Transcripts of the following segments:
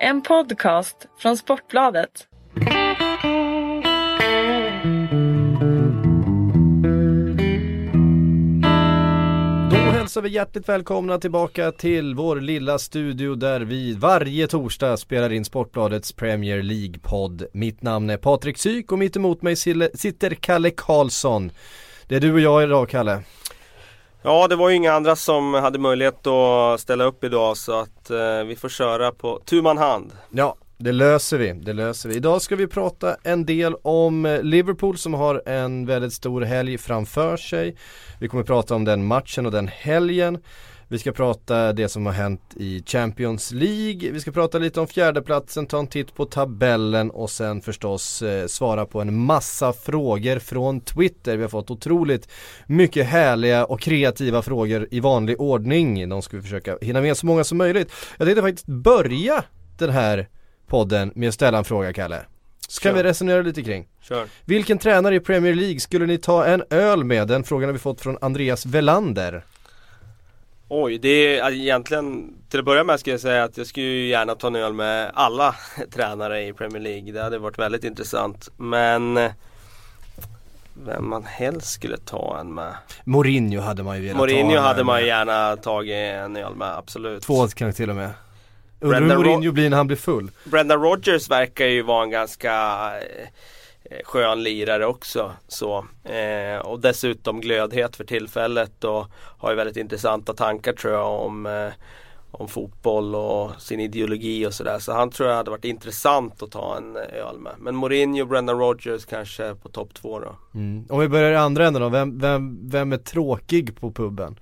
En podcast från Sportbladet. Då hälsar vi hjärtligt välkomna tillbaka till vår lilla studio där vi varje torsdag spelar in Sportbladets Premier League-podd. Mitt namn är Patrik Syk och mitt emot mig sitter Kalle Karlsson. Det är du och jag idag Kalle. Ja, det var ju inga andra som hade möjlighet att ställa upp idag så att eh, vi får köra på tu man hand. Ja, det löser vi, det löser vi. Idag ska vi prata en del om eh, Liverpool som har en väldigt stor helg framför sig. Vi kommer prata om den matchen och den helgen. Vi ska prata det som har hänt i Champions League. Vi ska prata lite om fjärdeplatsen, ta en titt på tabellen och sen förstås eh, svara på en massa frågor från Twitter. Vi har fått otroligt mycket härliga och kreativa frågor i vanlig ordning. De ska vi försöka hinna med så många som möjligt. Jag tänkte faktiskt börja den här podden med att ställa en fråga Kalle. Så kan vi resonera lite kring. Kör. Vilken tränare i Premier League skulle ni ta en öl med? Den frågan har vi fått från Andreas Velander. Oj, det är egentligen till att börja med ska jag säga att jag skulle gärna ta en öl med alla tränare i Premier League. Det hade varit väldigt intressant. Men vem man helst skulle ta en med. Mourinho hade man ju velat Mourinho ta hade man med. gärna tagit en öl med, absolut. Två kanske till och med. Undrar hur Mourinho blir när han blir full. Brendan Rodgers verkar ju vara en ganska eh, Eh, skön lirare också. Så, eh, och dessutom glödhet för tillfället och har ju väldigt intressanta tankar tror jag om, eh, om fotboll och sin ideologi och sådär. Så han tror jag hade varit intressant att ta en eh, öl med. Men Mourinho och Brendan Rodgers kanske på topp två då. Mm. Om vi börjar i andra änden då, vem, vem, vem är tråkig på puben?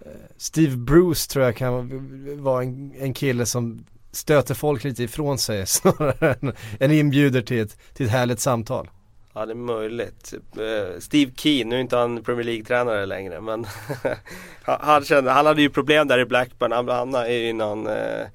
Eh, Steve Bruce tror jag kan vara en, en kille som stöter folk lite ifrån sig snarare än, än inbjuder till ett, till ett härligt samtal. Ja det är möjligt. Eh, Steve Keen, nu är inte han Premier League-tränare längre men han, kände, han hade ju problem där i Blackburn. Han hamnade i någon eh,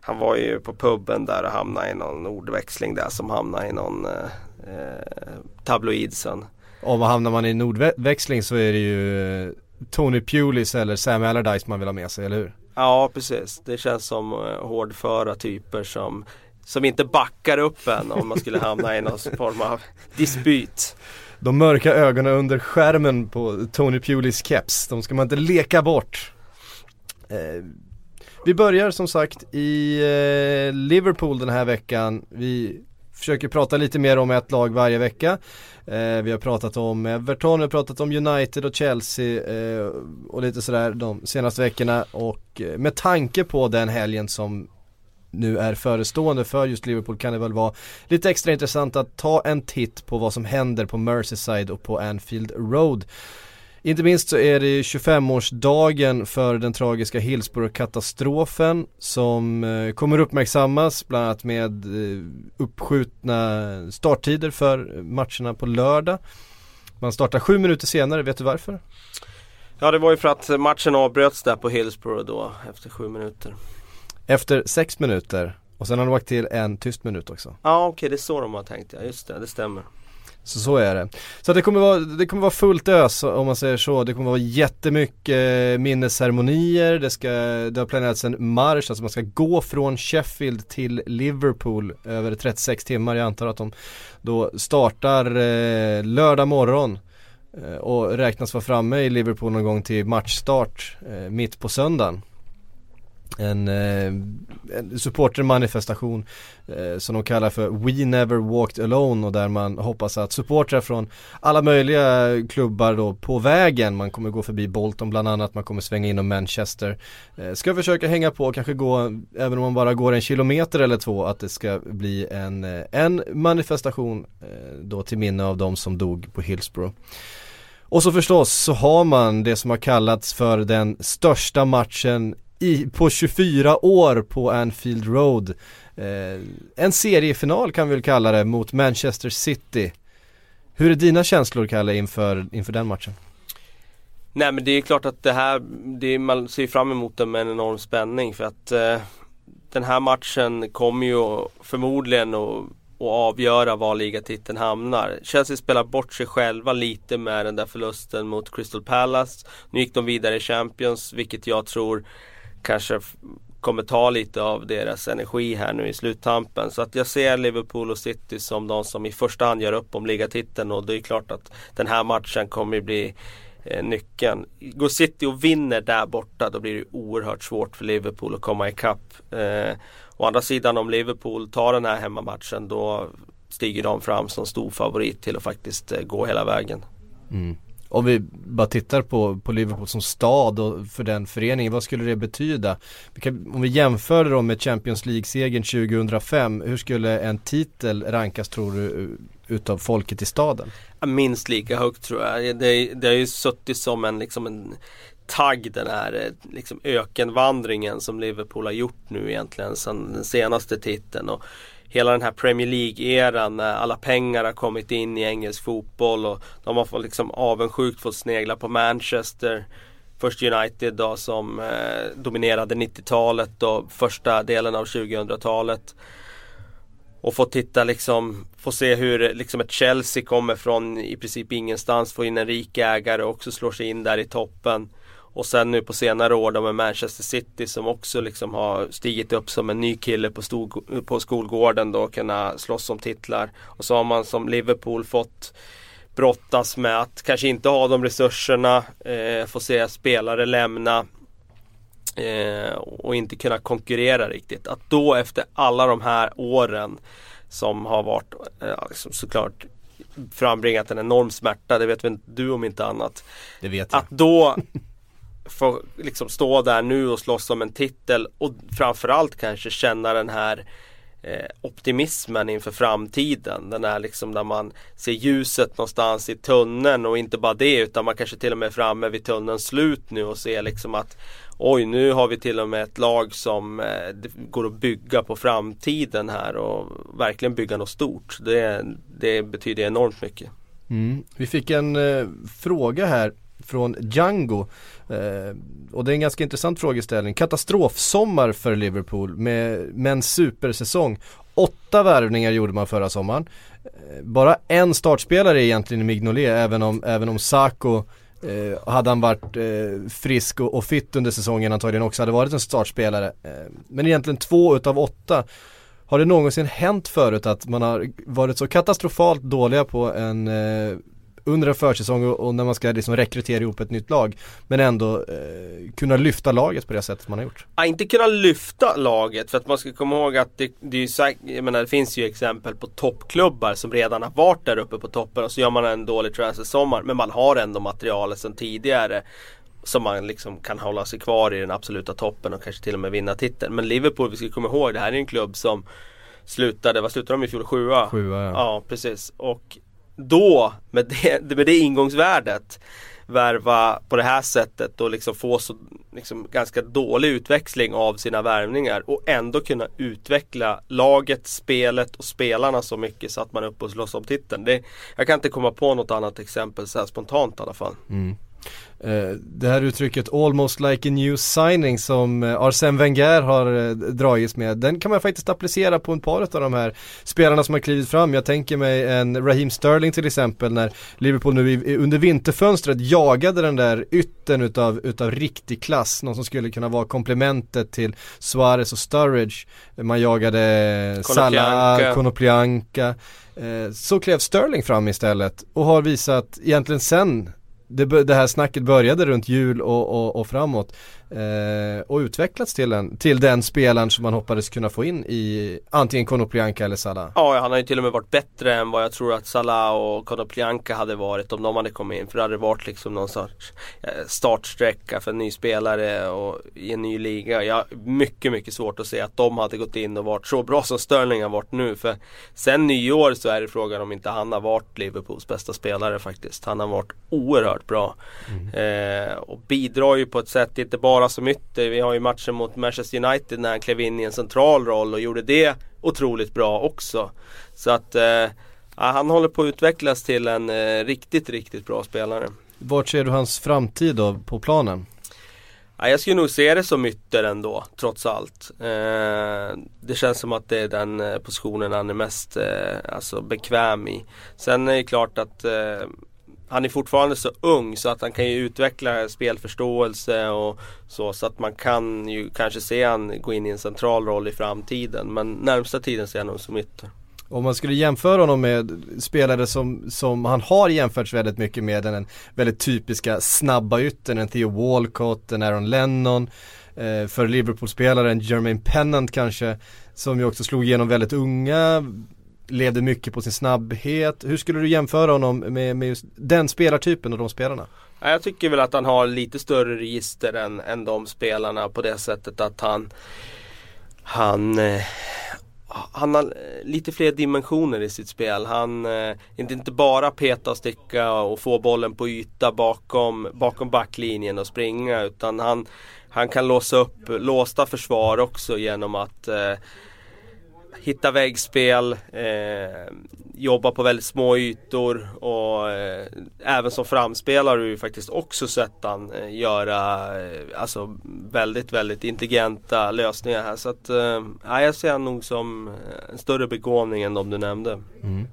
Han var ju på puben där och hamnade i någon ordväxling där som hamnade i någon eh, eh tabloid sen. Om hamnar man i en ordväxling så är det ju Tony Pulis eller Sam Allardyce man vill ha med sig, eller hur? Ja precis, det känns som uh, hårdföra typer som som inte backar upp en om man skulle hamna i någon form av dispyt. De mörka ögonen under skärmen på Tony Pulis keps, de ska man inte leka bort. Eh, vi börjar som sagt i eh, Liverpool den här veckan. Vi försöker prata lite mer om ett lag varje vecka. Eh, vi har pratat om Everton, vi har pratat om United och Chelsea eh, och lite sådär de senaste veckorna och eh, med tanke på den helgen som nu är förestående för just Liverpool kan det väl vara lite extra intressant att ta en titt på vad som händer på Merseyside och på Anfield Road. Inte minst så är det 25-årsdagen för den tragiska Hillsborough-katastrofen som eh, kommer uppmärksammas bland annat med eh, uppskjutna starttider för matcherna på lördag. Man startar sju minuter senare, vet du varför? Ja det var ju för att matchen avbröts där på Hillsborough då efter sju minuter. Efter sex minuter och sen har de lagt till en tyst minut också. Ja okej okay, det är så de har tänkt ja, just det, det stämmer. Så så är det. Så det kommer vara, det kommer vara fullt ös om man säger så. Det kommer vara jättemycket eh, minnesceremonier. Det, ska, det har planerats en marsch, alltså man ska gå från Sheffield till Liverpool över 36 timmar. Jag antar att de då startar eh, lördag morgon eh, och räknas vara framme i Liverpool någon gång till matchstart eh, mitt på söndagen en, eh, en supportermanifestation eh, som de kallar för We Never Walked Alone och där man hoppas att supportrar från alla möjliga klubbar då på vägen, man kommer gå förbi Bolton bland annat, man kommer svänga inom Manchester, eh, ska försöka hänga på, och kanske gå, även om man bara går en kilometer eller två, att det ska bli en, eh, en manifestation eh, då till minne av de som dog på Hillsborough. Och så förstås så har man det som har kallats för den största matchen i, på 24 år på Anfield Road. Eh, en seriefinal kan vi väl kalla det mot Manchester City. Hur är dina känslor Kalle inför, inför den matchen? Nej men det är klart att det här, det, man ser fram emot det med en enorm spänning för att eh, den här matchen kommer ju förmodligen att och avgöra var ligatiteln hamnar. Chelsea spelar bort sig själva lite med den där förlusten mot Crystal Palace. Nu gick de vidare i Champions, vilket jag tror kanske kommer ta lite av deras energi här nu i sluttampen. Så att jag ser Liverpool och City som de som i första hand gör upp om ligatiteln och det är klart att den här matchen kommer bli eh, nyckeln. Går City och vinner där borta då blir det oerhört svårt för Liverpool att komma ikapp. Eh, å andra sidan om Liverpool tar den här hemmamatchen då stiger de fram som stor favorit till att faktiskt eh, gå hela vägen. Mm. Om vi bara tittar på, på Liverpool som stad och för den föreningen, vad skulle det betyda? Vi kan, om vi jämför det då med Champions League-segern 2005, hur skulle en titel rankas tror du utav folket i staden? Minst lika högt tror jag. Det, det har ju suttit som en, liksom en tagg den här eh, liksom ökenvandringen som Liverpool har gjort nu egentligen sedan den senaste titeln. Och hela den här Premier League-eran när alla pengar har kommit in i engelsk fotboll och de har fått liksom avundsjukt fått snegla på Manchester. Först United då som eh, dominerade 90-talet och första delen av 2000-talet. Och få titta liksom, få se hur liksom ett Chelsea kommer från i princip ingenstans, få in en rik ägare och också slår sig in där i toppen. Och sen nu på senare år då med Manchester City som också liksom har stigit upp som en ny kille på, stol, på skolgården då kunna slåss om titlar. Och så har man som Liverpool fått brottas med att kanske inte ha de resurserna, eh, få se spelare lämna eh, och inte kunna konkurrera riktigt. Att då efter alla de här åren som har varit eh, liksom såklart frambringat en enorm smärta, det vet väl du om inte annat. Det vet jag. Att då få liksom stå där nu och slåss om en titel och framförallt kanske känna den här eh, optimismen inför framtiden. Den är liksom där man ser ljuset någonstans i tunneln och inte bara det utan man kanske till och med är framme vid tunnelns slut nu och ser liksom att Oj nu har vi till och med ett lag som eh, går att bygga på framtiden här och verkligen bygga något stort. Det, det betyder enormt mycket. Mm. Vi fick en eh, fråga här från Django. Eh, och det är en ganska intressant frågeställning. Katastrofsommar för Liverpool med, med en supersäsong. Åtta värvningar gjorde man förra sommaren. Eh, bara en startspelare egentligen i Mignolet även om, även om Sako Eh, hade han varit eh, frisk och, och fit under säsongen antagligen också hade varit en startspelare. Eh, men egentligen två utav åtta. Har det någonsin hänt förut att man har varit så katastrofalt dåliga på en eh, under en försäsong och, och, när man ska liksom rekrytera ihop ett nytt lag. Men ändå eh, kunna lyfta laget på det sättet man har gjort. Ja, inte kunna lyfta laget för att man ska komma ihåg att det, det, är säkert, jag menar, det finns ju exempel på toppklubbar som redan har varit där uppe på toppen och så gör man en dålig transfersommar. Men man har ändå materialet sedan tidigare som man liksom kan hålla sig kvar i den absoluta toppen och kanske till och med vinna titeln. Men Liverpool, vi ska komma ihåg, det här är en klubb som slutade, vad slutade de i fjol? Sjua? Sjua ja. ja precis. Och då med det, med det ingångsvärdet värva på det här sättet och liksom få så liksom, ganska dålig utväxling av sina värvningar och ändå kunna utveckla laget, spelet och spelarna så mycket så att man är uppe och slåss om titeln. Det, jag kan inte komma på något annat exempel så här spontant i alla fall. Mm. Eh, det här uttrycket almost like a new signing som eh, Arsene Wenger har eh, dragits med, den kan man faktiskt applicera på en par av de här spelarna som har klivit fram. Jag tänker mig en Raheem Sterling till exempel när Liverpool nu under vinterfönstret jagade den där ytten utav, utav riktig klass, någon som skulle kunna vara komplementet till Suarez och Sturridge. Man jagade Salah, Konoplyanka. Så klev Sterling fram istället och har visat egentligen sen det, det här snacket började runt jul och, och, och framåt eh, och utvecklats till, en, till den spelaren som man hoppades kunna få in i antingen Konoplyanka eller Salah. Ja, han har ju till och med varit bättre än vad jag tror att Salah och Konoplyanka hade varit om de hade kommit in. För det hade varit liksom någon sorts eh, startsträcka för en ny spelare och i en ny liga. Jag har mycket, mycket svårt att se att de hade gått in och varit så bra som Sterling har varit nu. För sen nyår så är det frågan om inte han har varit Liverpools bästa spelare faktiskt. Han har varit oerhört bra. Mm. Eh, och bidrar ju på ett sätt, inte bara bara som ytter. Vi har ju matchen mot Manchester United när han klev in i en central roll och gjorde det otroligt bra också. Så att eh, han håller på att utvecklas till en eh, riktigt, riktigt bra spelare. Vart ser du hans framtid då på planen? Ja, jag skulle nog se det som ytter ändå, trots allt. Eh, det känns som att det är den eh, positionen han är mest eh, alltså bekväm i. Sen är det klart att eh, han är fortfarande så ung så att han kan ju utveckla spelförståelse och så. Så att man kan ju kanske se han gå in i en central roll i framtiden. Men närmsta tiden ser jag honom som ytter. Om man skulle jämföra honom med spelare som, som han har jämförts väldigt mycket med den väldigt typiska snabba yttern, en Theo Walcott, en Aaron Lennon. Eh, för Liverpool-spelaren Jermaine Pennant kanske, som ju också slog igenom väldigt unga, levde mycket på sin snabbhet. Hur skulle du jämföra honom med, med just den spelartypen och de spelarna? Jag tycker väl att han har lite större register än, än de spelarna på det sättet att han Han eh, han har lite fler dimensioner i sitt spel. Han eh, inte, inte bara peta och sticka och få bollen på yta bakom, bakom backlinjen och springa utan han, han kan låsa upp låsta försvar också genom att eh, hitta väggspel, eh, jobba på väldigt små ytor och eh, även som framspelare har du faktiskt också sett han eh, göra eh, alltså väldigt, väldigt intelligenta lösningar här. Så att, eh, jag ser han nog som eh, en större begåvning än de du nämnde. Mm.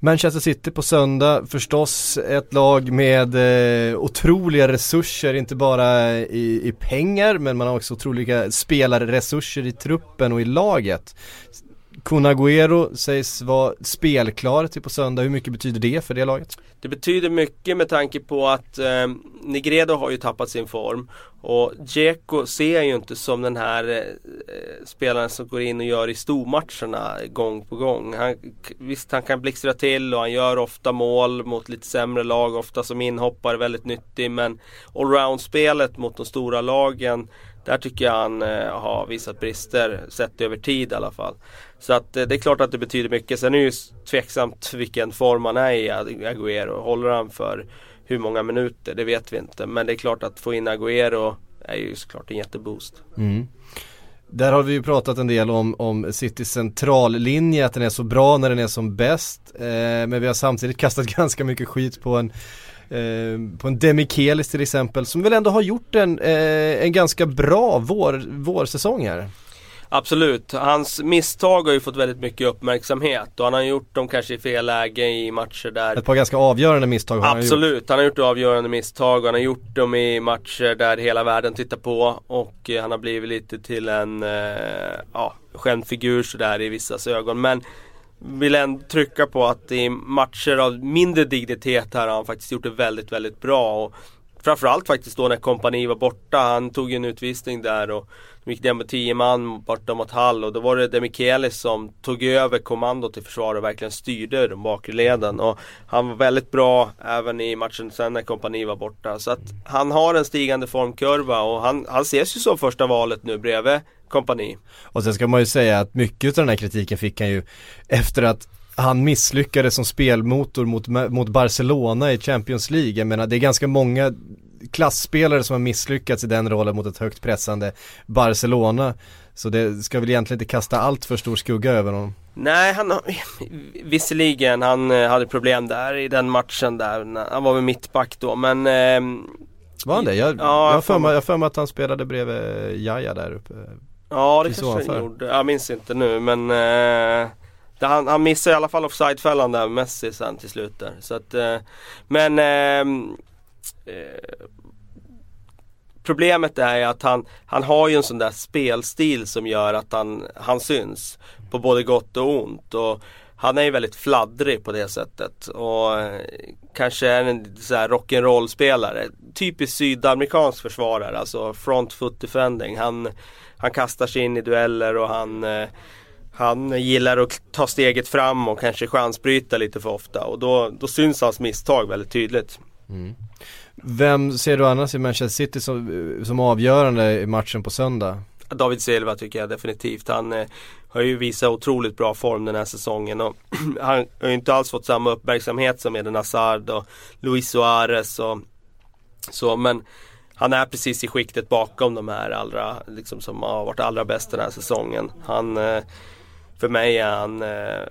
Manchester City på söndag, förstås ett lag med eh, otroliga resurser, inte bara i, i, pengar men man har också otroliga spelarresurser i truppen och i laget. Kun Agüero sägs vara spelklar till på söndag. Hur mycket betyder det för det laget? Det betyder mycket med tanke på att eh, Negredo har ju tappat sin form. Och Dzeko ser jag ju inte som den här eh, eh, spelaren som går in och gör i stormatcherna gång på gång. Han, visst, han kan blixtra till och han gör ofta mål mot lite sämre lag. Ofta som inhoppare, väldigt nyttig. Men allround-spelet mot de stora lagen där tycker jag han eh, har visat brister sett över tid i alla fall. Så att eh, det är klart att det betyder mycket. Sen är det ju tveksamt vilken form han är i Agüero. Håller han för hur många minuter? Det vet vi inte. Men det är klart att få in Agüero är ju såklart en jätteboost. Mm. Där har vi ju pratat en del om, om Citys centrallinje, att den är så bra när den är som bäst. Eh, men vi har samtidigt kastat ganska mycket skit på en på en Demikelis till exempel som väl ändå har gjort en, eh, en ganska bra vår, vårsäsong här. Absolut, hans misstag har ju fått väldigt mycket uppmärksamhet och han har gjort dem kanske i fel läge i matcher där Ett par ganska avgörande misstag har Absolut, han gjort. han har gjort avgörande misstag och han har gjort dem i matcher där hela världen tittar på och han har blivit lite till en eh, ja, skämtfigur sådär i vissas ögon men vill ändå trycka på att i matcher av mindre dignitet här har han faktiskt gjort det väldigt, väldigt bra. Och framförallt faktiskt då när kompani var borta. Han tog ju en utvisning där och de gick ner med 10 man borta mot Hall och då var det Demikelis som tog över kommandot i försvaret och verkligen styrde de bakre leden. Och han var väldigt bra även i matchen sen när kompani var borta. Så att han har en stigande formkurva och han, han ses ju som första valet nu bredvid kompani. Och sen ska man ju säga att mycket av den här kritiken fick han ju efter att han misslyckades som spelmotor mot, mot Barcelona i Champions League. Jag menar det är ganska många klassspelare som har misslyckats i den rollen mot ett högt pressande Barcelona. Så det ska väl egentligen inte kasta allt för stor skugga över honom. Nej, han har visserligen han eh, hade problem där i den matchen där. Han var väl mittback då men eh, Var han det? Jag, ja, jag har för mig, för mig att han spelade bredvid Jaja där uppe. Ja det kanske han gjorde. Jag minns inte nu men eh, han, han missar i alla fall offsidefällan där Messi sen till slut där. Så att, eh, men eh, eh, Problemet är att han, han har ju en sån där spelstil som gör att han, han syns på både gott och ont. Och han är ju väldigt fladdrig på det sättet och eh, kanske är en så här rock'n'roll spelare. Typiskt sydamerikansk försvarare, alltså front foot defending. Han, han kastar sig in i dueller och han eh, han gillar att ta steget fram och kanske chansbryta lite för ofta och då, då syns hans misstag väldigt tydligt. Mm. Vem ser du annars i Manchester City som, som avgörande i matchen på söndag? David Silva tycker jag definitivt. Han eh, har ju visat otroligt bra form den här säsongen och han har ju inte alls fått samma uppmärksamhet som Eden Hazard och Luis Suarez och så men han är precis i skiktet bakom de här allra, liksom som har varit allra bäst den här säsongen. Han, eh, för mig är han eh,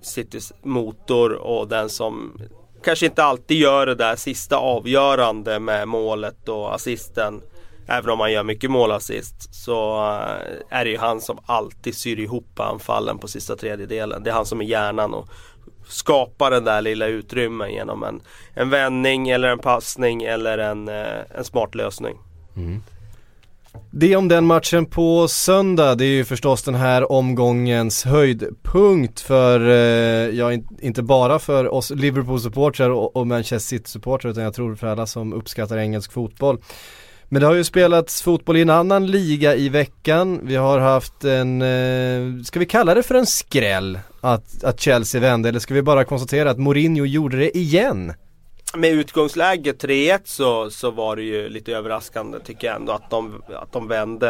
Citys motor och den som kanske inte alltid gör det där sista avgörande med målet och assisten Även om han gör mycket målassist så eh, är det ju han som alltid syr ihop anfallen på sista tredjedelen. Det är han som är hjärnan och skapar den där lilla utrymmen genom en, en vändning eller en passning eller en, eh, en smart lösning. Mm. Det om den matchen på söndag, det är ju förstås den här omgångens höjdpunkt för, eh, ja inte bara för oss Liverpool-supportrar och, Manchester City-supportrar utan jag tror för alla som uppskattar engelsk fotboll. Men det har ju spelats fotboll i en annan liga i veckan. Vi har haft en, eh, ska vi kalla det för en skräll att, att Chelsea vände eller ska vi bara konstatera att Mourinho gjorde det igen? Med utgångsläget 3-1 så, så var det ju lite överraskande tycker jag ändå att de, att de vände.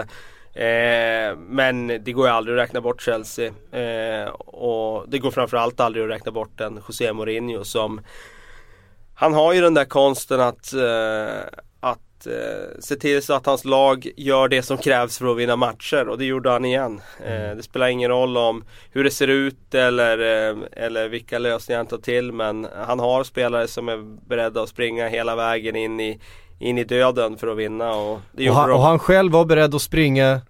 Eh, men det går ju aldrig att räkna bort Chelsea. Eh, och det går framförallt aldrig att räkna bort en José Mourinho som Han har ju den där konsten att eh, eh, se till så att hans lag gör det som krävs för att vinna matcher och det gjorde han igen. Eh, mm. det spelar ingen roll om hur det ser ut eller, eh, eller vilka lösningar han tar till men han har spelare som är beredda att springa hela vägen in i, in i döden för att vinna. Och, det och, han, och han själv var beredd att springa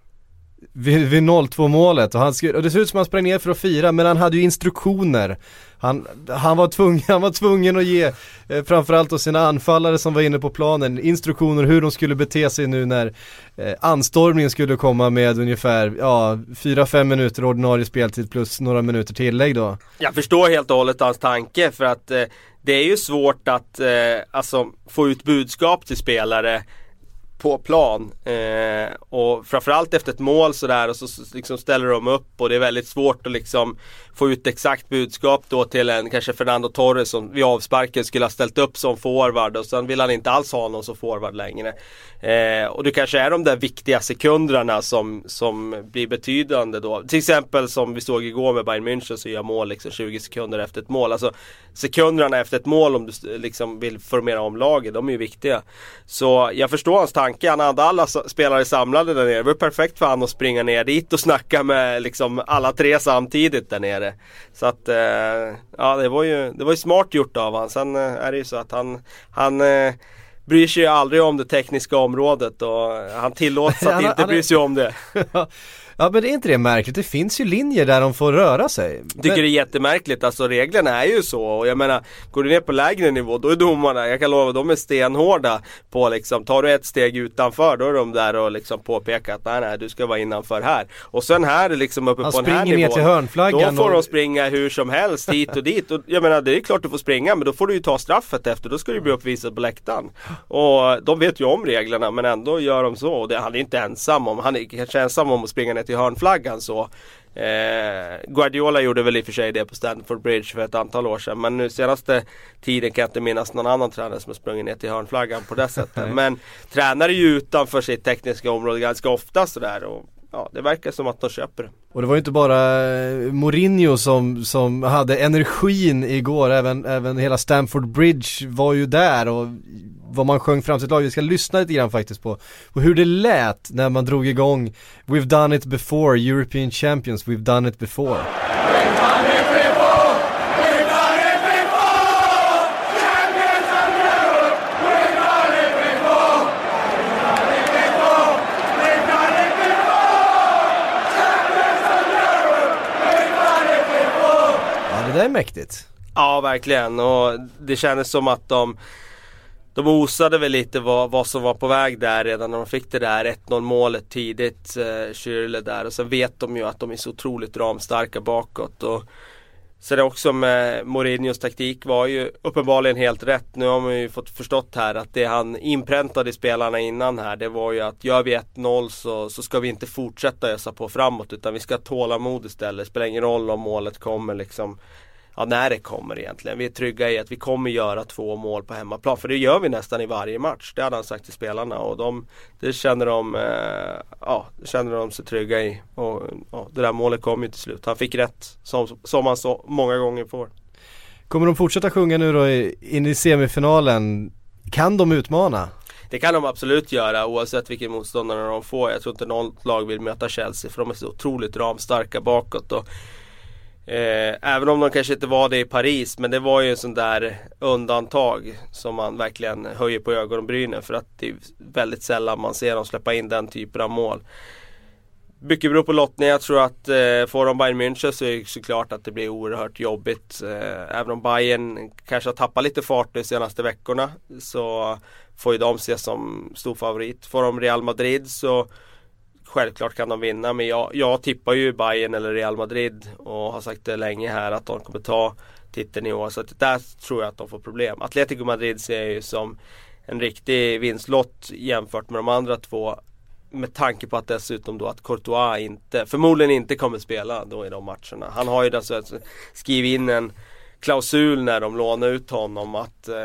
vid, vid 0-2 målet och, han, och det ser ut som att han sprang ner för att fira men han hade ju instruktioner han, han, var tvungen, han var tvungen att ge eh, framförallt då sina anfallare som var inne på planen instruktioner hur de skulle bete sig nu när eh, anstormningen skulle komma med ungefär ja, 4-5 minuter ordinarie speltid plus några minuter tillägg då. Jag förstår helt och hållet hans tanke för att eh, det är ju svårt att eh, alltså, få ut budskap till spelare på plan. Eh, och framförallt efter ett mål sådär och så liksom ställer de upp och det är väldigt svårt att liksom få ut exakt budskap då till en kanske Fernando Torres som vid avsparken skulle ha ställt upp som forward och sen vill han inte alls ha någon som forward längre. Eh, och det kanske är de där viktiga sekunderna som, som blir betydande då. Till exempel som vi såg igår med Bayern München så gör mål liksom 20 sekunder efter ett mål. Alltså sekunderna efter ett mål om du liksom vill formera om laget, de är ju viktiga. Så jag förstår hans tanke. Han hade alla spelare samlade där nere. Det var perfekt för honom att springa ner dit och snacka med liksom alla tre samtidigt där nere. Så att eh, ja det var ju, det var ju smart gjort av honom. Sen eh, är det ju så att han, han eh, bryr sig ju aldrig om det tekniska området och han tillåts att inte bry sig om det. Ja men det är inte det märkligt? Det finns ju linjer där de får röra sig. Tycker men... det är jättemärkligt, alltså reglerna är ju så och jag menar Går du ner på lägre nivå då är domarna, jag kan lova de är stenhårda på liksom Tar du ett steg utanför då är de där och liksom påpekar att nej nej du ska vara innanför här. Och sen här liksom uppe Han på den här nivån. ner till hörnflaggan. Då får och... de springa hur som helst hit och dit. Och jag menar det är klart du får springa men då får du ju ta straffet efter. Då ska du bli uppvisad på läktaren. Och de vet ju om reglerna men ändå gör de så. Och det, han är inte ensam om, han är kanske ensam om att springa ner till hörnflaggan så. Eh, Guardiola gjorde väl i och för sig det på Stanford Bridge för ett antal år sedan. Men nu senaste tiden kan jag inte minnas någon annan tränare som har sprungit ner till hörnflaggan på det sättet. men tränare är ju utanför sitt tekniska område ganska ofta sådär. Och, ja, det verkar som att de köper det. Och det var ju inte bara eh, Mourinho som, som hade energin igår, även, även hela Stamford Bridge var ju där och vad man sjöng fram sitt lag. Vi ska lyssna lite grann faktiskt på, på hur det lät när man drog igång We've done it before, European Champions, we've done it before. det där är mäktigt. Ja, verkligen. Och det kändes som att de de osade väl lite vad, vad som var på väg där redan när de fick det där 1-0 målet tidigt, eh, Schürrle där. Och sen vet de ju att de är så otroligt ramstarka bakåt. Och så det också med Mourinhos taktik var ju uppenbarligen helt rätt. Nu har man ju fått förstått här att det han inpräntade i spelarna innan här det var ju att gör vi 1-0 så, så ska vi inte fortsätta ösa på framåt utan vi ska ha tålamod istället. Det spelar ingen roll om målet kommer liksom ja, när det kommer egentligen. Vi är trygga i att vi kommer göra två mål på hemmaplan. För det gör vi nästan i varje match. Det hade han sagt till spelarna och de, det känner de, eh, ja, känner de sig trygga i. Och ja, det där målet kom ju till slut. Han fick rätt som, som han så många gånger får. Kommer de fortsätta sjunga nu då in i semifinalen? Kan de utmana? Det kan de absolut göra oavsett vilken motståndare de får. Jag tror inte något lag vill möta Chelsea för de är så otroligt ramstarka bakåt. Och Eh, även om de kanske inte var det i Paris men det var ju en sån där undantag som man verkligen höjer på ögonbrynen för att det är väldigt sällan man ser dem släppa in den typen av mål. Mycket beror på lottning. Jag tror att eh, får de Bayern München så är det såklart att det blir oerhört jobbigt. Eh, även om Bayern kanske har tappat lite fart de senaste veckorna så får ju de ses som stor favorit. Får de Real Madrid så självklart kan de vinna men jag, jag tippar ju Bayern eller Real Madrid och har sagt det länge här att de kommer ta titeln i år. Så att där tror jag att de får problem. Atletico Madrid ser jag ju som en riktig vinstlott jämfört med de andra två. Med tanke på att dessutom då att Courtois inte, förmodligen inte kommer spela då i de matcherna. Han har ju dessutom skrivit in en klausul när de lånar ut honom att eh,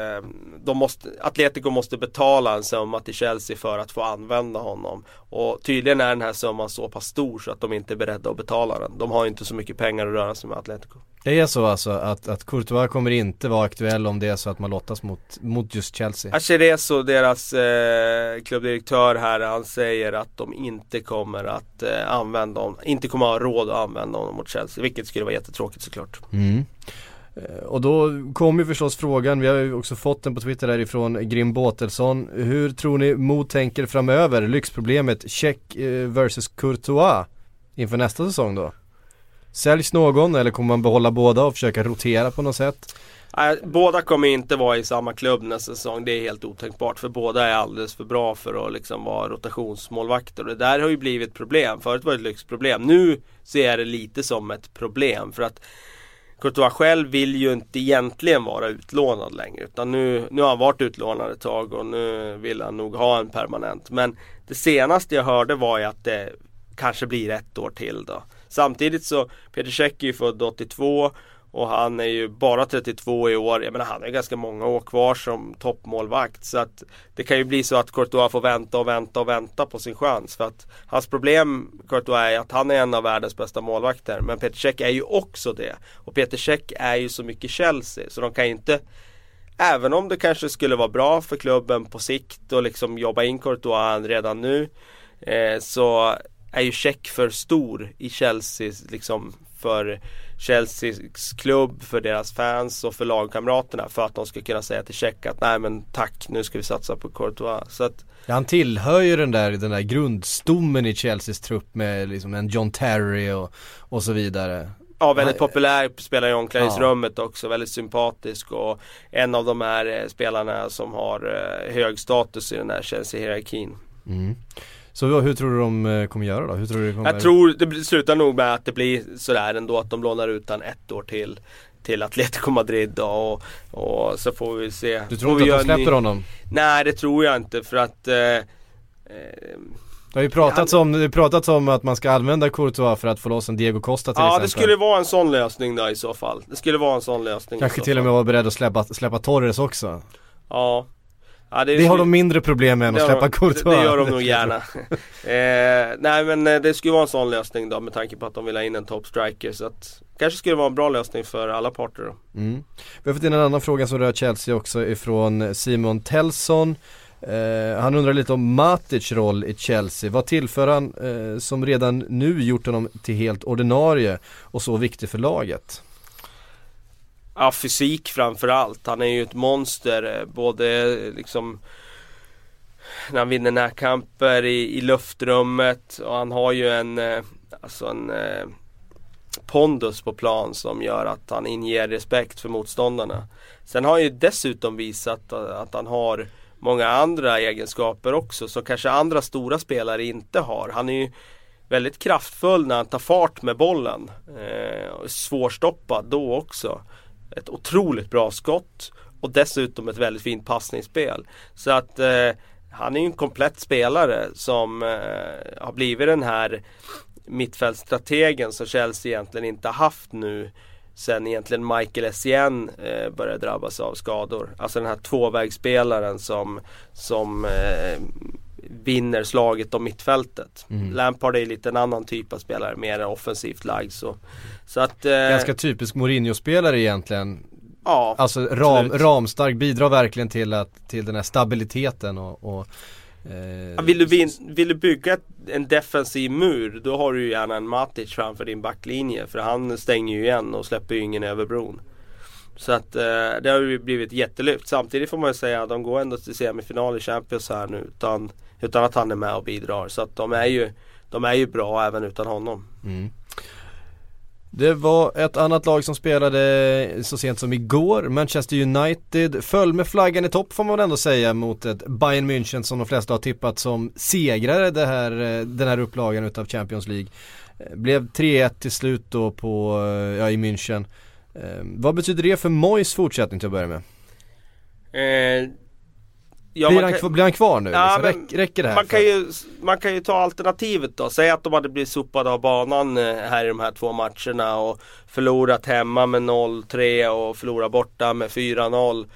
de måste, Atletico måste betala en summa till Chelsea för att få använda honom. Och tydligen är den här summan så pass stor så att de inte är beredda att betala den. De har ju inte så mycket pengar att röra sig med Atletico. Det är så alltså att, att Courtois kommer inte vara aktuell om det är så att man lottas mot, mot just Chelsea? Achereso, deras eh, klubbdirektör här, han säger att de inte kommer att eh, använda honom, inte kommer att ha råd att använda honom mot Chelsea. Vilket skulle vara jättetråkigt såklart. Mm. Eh, och då kommer ju förstås frågan, vi har ju också fått den på Twitter därifrån Grim Båtelsson. Hur tror ni Mo tänker framöver? Lyxproblemet Check eh, versus Courtois inför nästa säsong då? Säljs någon eller kommer man behålla båda och försöka rotera på något sätt? Nej, båda kommer inte vara i samma klubb nästa säsong. Det är helt otänkbart. För båda är alldeles för bra för att liksom vara rotationsmålvakter. Och det där har ju blivit problem. Förut var det ett lyxproblem. Nu ser jag det lite som ett problem. För att Courtois själv vill ju inte egentligen vara utlånad längre utan nu, nu har han varit utlånad ett tag och nu vill han nog ha en permanent. Men det senaste jag hörde var ju att det kanske blir ett år till då. Samtidigt så Peter Cech är ju född 82 och han är ju bara 32 i år. Jag menar han har ganska många år kvar som toppmålvakt. Så att det kan ju bli så att Courtois får vänta och vänta och vänta på sin chans. För att hans problem, Courtois, är att han är en av världens bästa målvakter. Men Peter Cech är ju också det. Och Peter Cech är ju så mycket Chelsea. Så de kan ju inte Även om det kanske skulle vara bra för klubben på sikt och liksom jobba in Courtois redan nu. Eh, så är ju Cech för stor i Chelsea liksom för Chelseas klubb, för deras fans och för lagkamraterna för att de ska kunna säga till Check att nej men tack nu ska vi satsa på Courtois. Så att, han tillhör ju den där, den där grundstommen i Chelseas trupp med liksom en John Terry och, och så vidare. Ja, väldigt populär, spelar i omklädningsrummet ja. också, väldigt sympatisk och en av de här eh, spelarna som har eh, hög status i den här Chelsea-hierarkin. Mm. Så hur tror du de eh, kommer göra då? Hur tror du kommer... Jag tror det slutar nog med att det blir sådär ändå att de lånar ut han ett år till till Atletico Madrid då, och, och så får vi se. Du tror inte att de släpper ny... honom? Nej det tror jag inte för att eh, eh, det har ju pratats, han... om, det pratats om att man ska använda Courtois för att få loss en Diego Costa till ja, exempel. Ja det skulle vara en sån lösning då i så fall. Det skulle vara en sån lösning Kanske till och med vara beredd att släppa, släppa Torres också. Ja. Ja, det, det har de mindre problem med än att släppa Courtois. Det, det gör de nog gärna. eh, nej men eh, det skulle vara en sån lösning då med tanke på att de vill ha in en top striker. Så att kanske skulle vara en bra lösning för alla parter då. Mm. Vi har fått in en annan fråga som rör Chelsea också ifrån Simon Tellson. Eh, han undrar lite om Matic roll i Chelsea. Vad tillför han eh, som redan nu gjort honom till helt ordinarie och så viktig för laget? Ja, fysik framförallt. Han är ju ett monster. Eh, både eh, liksom när han vinner närkamper i, i luftrummet och han har ju en, eh, alltså en eh, pondus på plan som gör att han inger respekt för motståndarna. Sen har han ju dessutom visat att han har många andra egenskaper också som kanske andra stora spelare inte har. Han är ju väldigt kraftfull när han tar fart med bollen. Eh, svårstoppad då också ett otroligt bra skott och dessutom ett väldigt fint passningsspel. Så att eh, han är ju en komplett spelare som eh, har blivit den här mittfältstrategen som Chelsea egentligen inte haft nu sen egentligen Michael Essien eh, började drabbas av skador. Alltså den här tvåvägsspelaren som, som eh, vinner slaget om mittfältet. Mm. Lampard är lite en annan typ av spelare, mer offensivt lagd så. så att, eh, Ganska typisk Mourinho-spelare egentligen. Ja, Alltså ram, ramstark, bidrar verkligen till, att, till den här stabiliteten och, och Eh, vill, du vin, vill du bygga en defensiv mur då har du ju gärna en Matic framför din backlinje. För han stänger ju igen och släpper ju ingen över bron. Så att eh, det har ju blivit jättelyft. Samtidigt får man ju säga att de går ändå till semifinal i Champions här nu utan, utan att han är med och bidrar. Så att de är ju, de är ju bra även utan honom. Mm. Det var ett annat lag som spelade så sent som igår, Manchester United föll med flaggan i topp får man ändå säga mot ett Bayern München som de flesta har tippat som segrare det här, eh, den här upplagan utav Champions League. Eh, blev 3-1 till slut då på, eh, ja, i München. Eh, vad betyder det för Mois fortsättning till att börja med? Eh, ja, blir, han, kan, blir han kvar nu? Ja, liksom? Räck, räcker det här? Man kan, ju, man kan ju ta alternativet då. Säg att de hade blivit sopade av banan eh, här i de här två matcherna och förlorat hemma med 0-3 och förlorat borta med 4-0.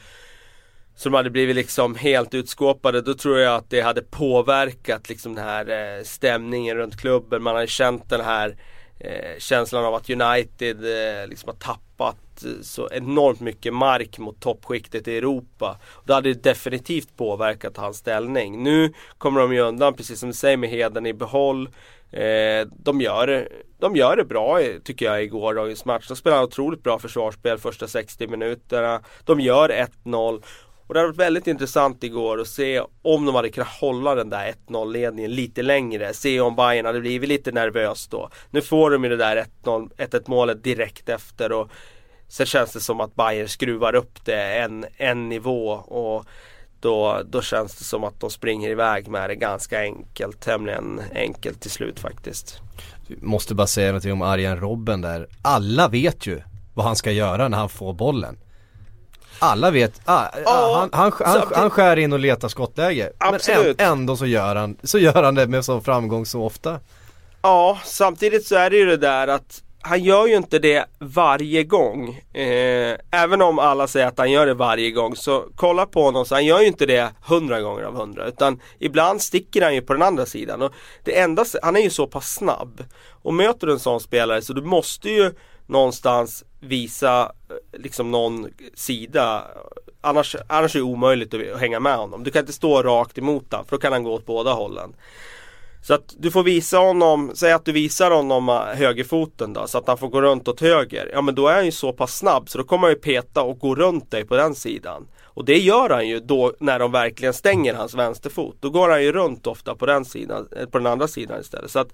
Så de hade blivit liksom helt utskåpade. Då tror jag att det hade påverkat liksom den här eh, stämningen runt klubben. Man hade känt den här eh, känslan av att United eh, liksom har tappat eh, så enormt mycket mark mot toppskiktet i Europa. Det hade definitivt påverkat hans ställning. Nu kommer de ju undan, precis som du säger, med heden i behåll. Eh, de, gör, de gör det bra eh, tycker jag i gårdagens match. De spelar otroligt bra försvarsspel första 60 minuterna. De gör 1-0 och det hade varit väldigt intressant igår att se om de hade kunnat hålla den där 1-0 ledningen lite längre. Se om Bayern hade blivit lite nervös då. Nu får de ju det där 1-1 målet direkt efter och sen känns det som att Bayern skruvar upp det en, en nivå och då, då känns det som att de springer iväg med det ganska enkelt, tämligen enkelt till slut faktiskt. måste bara säga någonting om Arjen Robben där. Alla vet ju vad han ska göra när han får bollen. Alla vet, ah, ah, han, han, han, han skär in och letar skottläge. Absolut. Men ändå så gör, han, så gör han det med sån framgång så ofta. Ja, samtidigt så är det ju det där att han gör ju inte det varje gång. Eh, även om alla säger att han gör det varje gång så kolla på honom så han gör ju inte det hundra gånger av hundra. Utan ibland sticker han ju på den andra sidan. Och det enda, han är ju så pass snabb. Och möter du en sån spelare så du måste ju någonstans visa liksom någon sida. Annars, annars är det omöjligt att hänga med honom. Du kan inte stå rakt emot honom för då kan han gå åt båda hållen. Så att du får visa honom, säg att du visar honom eh, högerfoten då så att han får gå runt åt höger. Ja men då är han ju så pass snabb så då kommer han ju peta och gå runt dig på den sidan. Och det gör han ju då när de verkligen stänger hans vänsterfot. Då går han ju runt ofta på den sidan, eh, på den andra sidan istället. Så att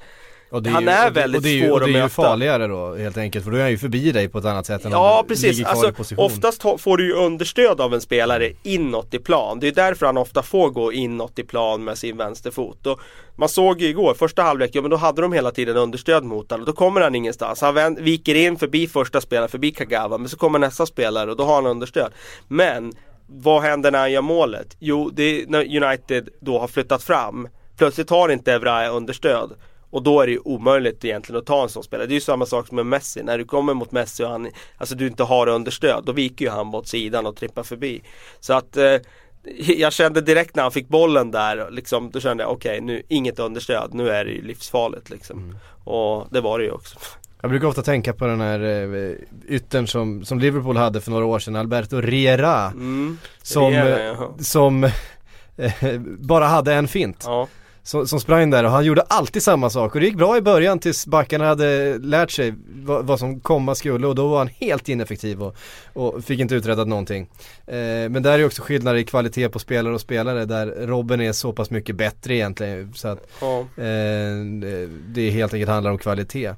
han är, är väldigt det, svår att möta. Och det är ju farligare då helt enkelt för då är han ju förbi dig på ett annat sätt än Ja precis, alltså, oftast får du ju understöd av en spelare inåt i plan. Det är därför han ofta får gå inåt i plan med sin vänsterfot. Och man såg ju igår, första halvlek, ja men då hade de hela tiden understöd mot honom. Då kommer han ingenstans. Han vänd, viker in förbi första spelaren, förbi Kagawa, men så kommer nästa spelare och då har han understöd. Men vad händer när han gör målet? Jo, det är när United då har flyttat fram. Plötsligt har inte Evra understöd. Och då är det ju omöjligt egentligen att ta en sån spelare. Det är ju samma sak med Messi. När du kommer mot Messi och han, alltså du inte har understöd, då viker ju han mot sidan och trippar förbi. Så att eh, jag kände direkt när han fick bollen där, liksom, då kände jag okej, okay, nu inget understöd, nu är det ju livsfarligt liksom. Mm. Och det var det ju också. Jag brukar ofta tänka på den här eh, yttern som, som Liverpool hade för några år sedan, Alberto Riera. Mm. Som, Riera, som eh, bara hade en fint. Ja som, som sprang där och han gjorde alltid samma sak och det gick bra i början tills backarna hade lärt sig vad, vad som komma skulle och då var han helt ineffektiv och, och fick inte uträttat någonting. Eh, men där är också skillnader i kvalitet på spelare och spelare där Robben är så pass mycket bättre egentligen så att ja. eh, det helt enkelt handlar om kvalitet.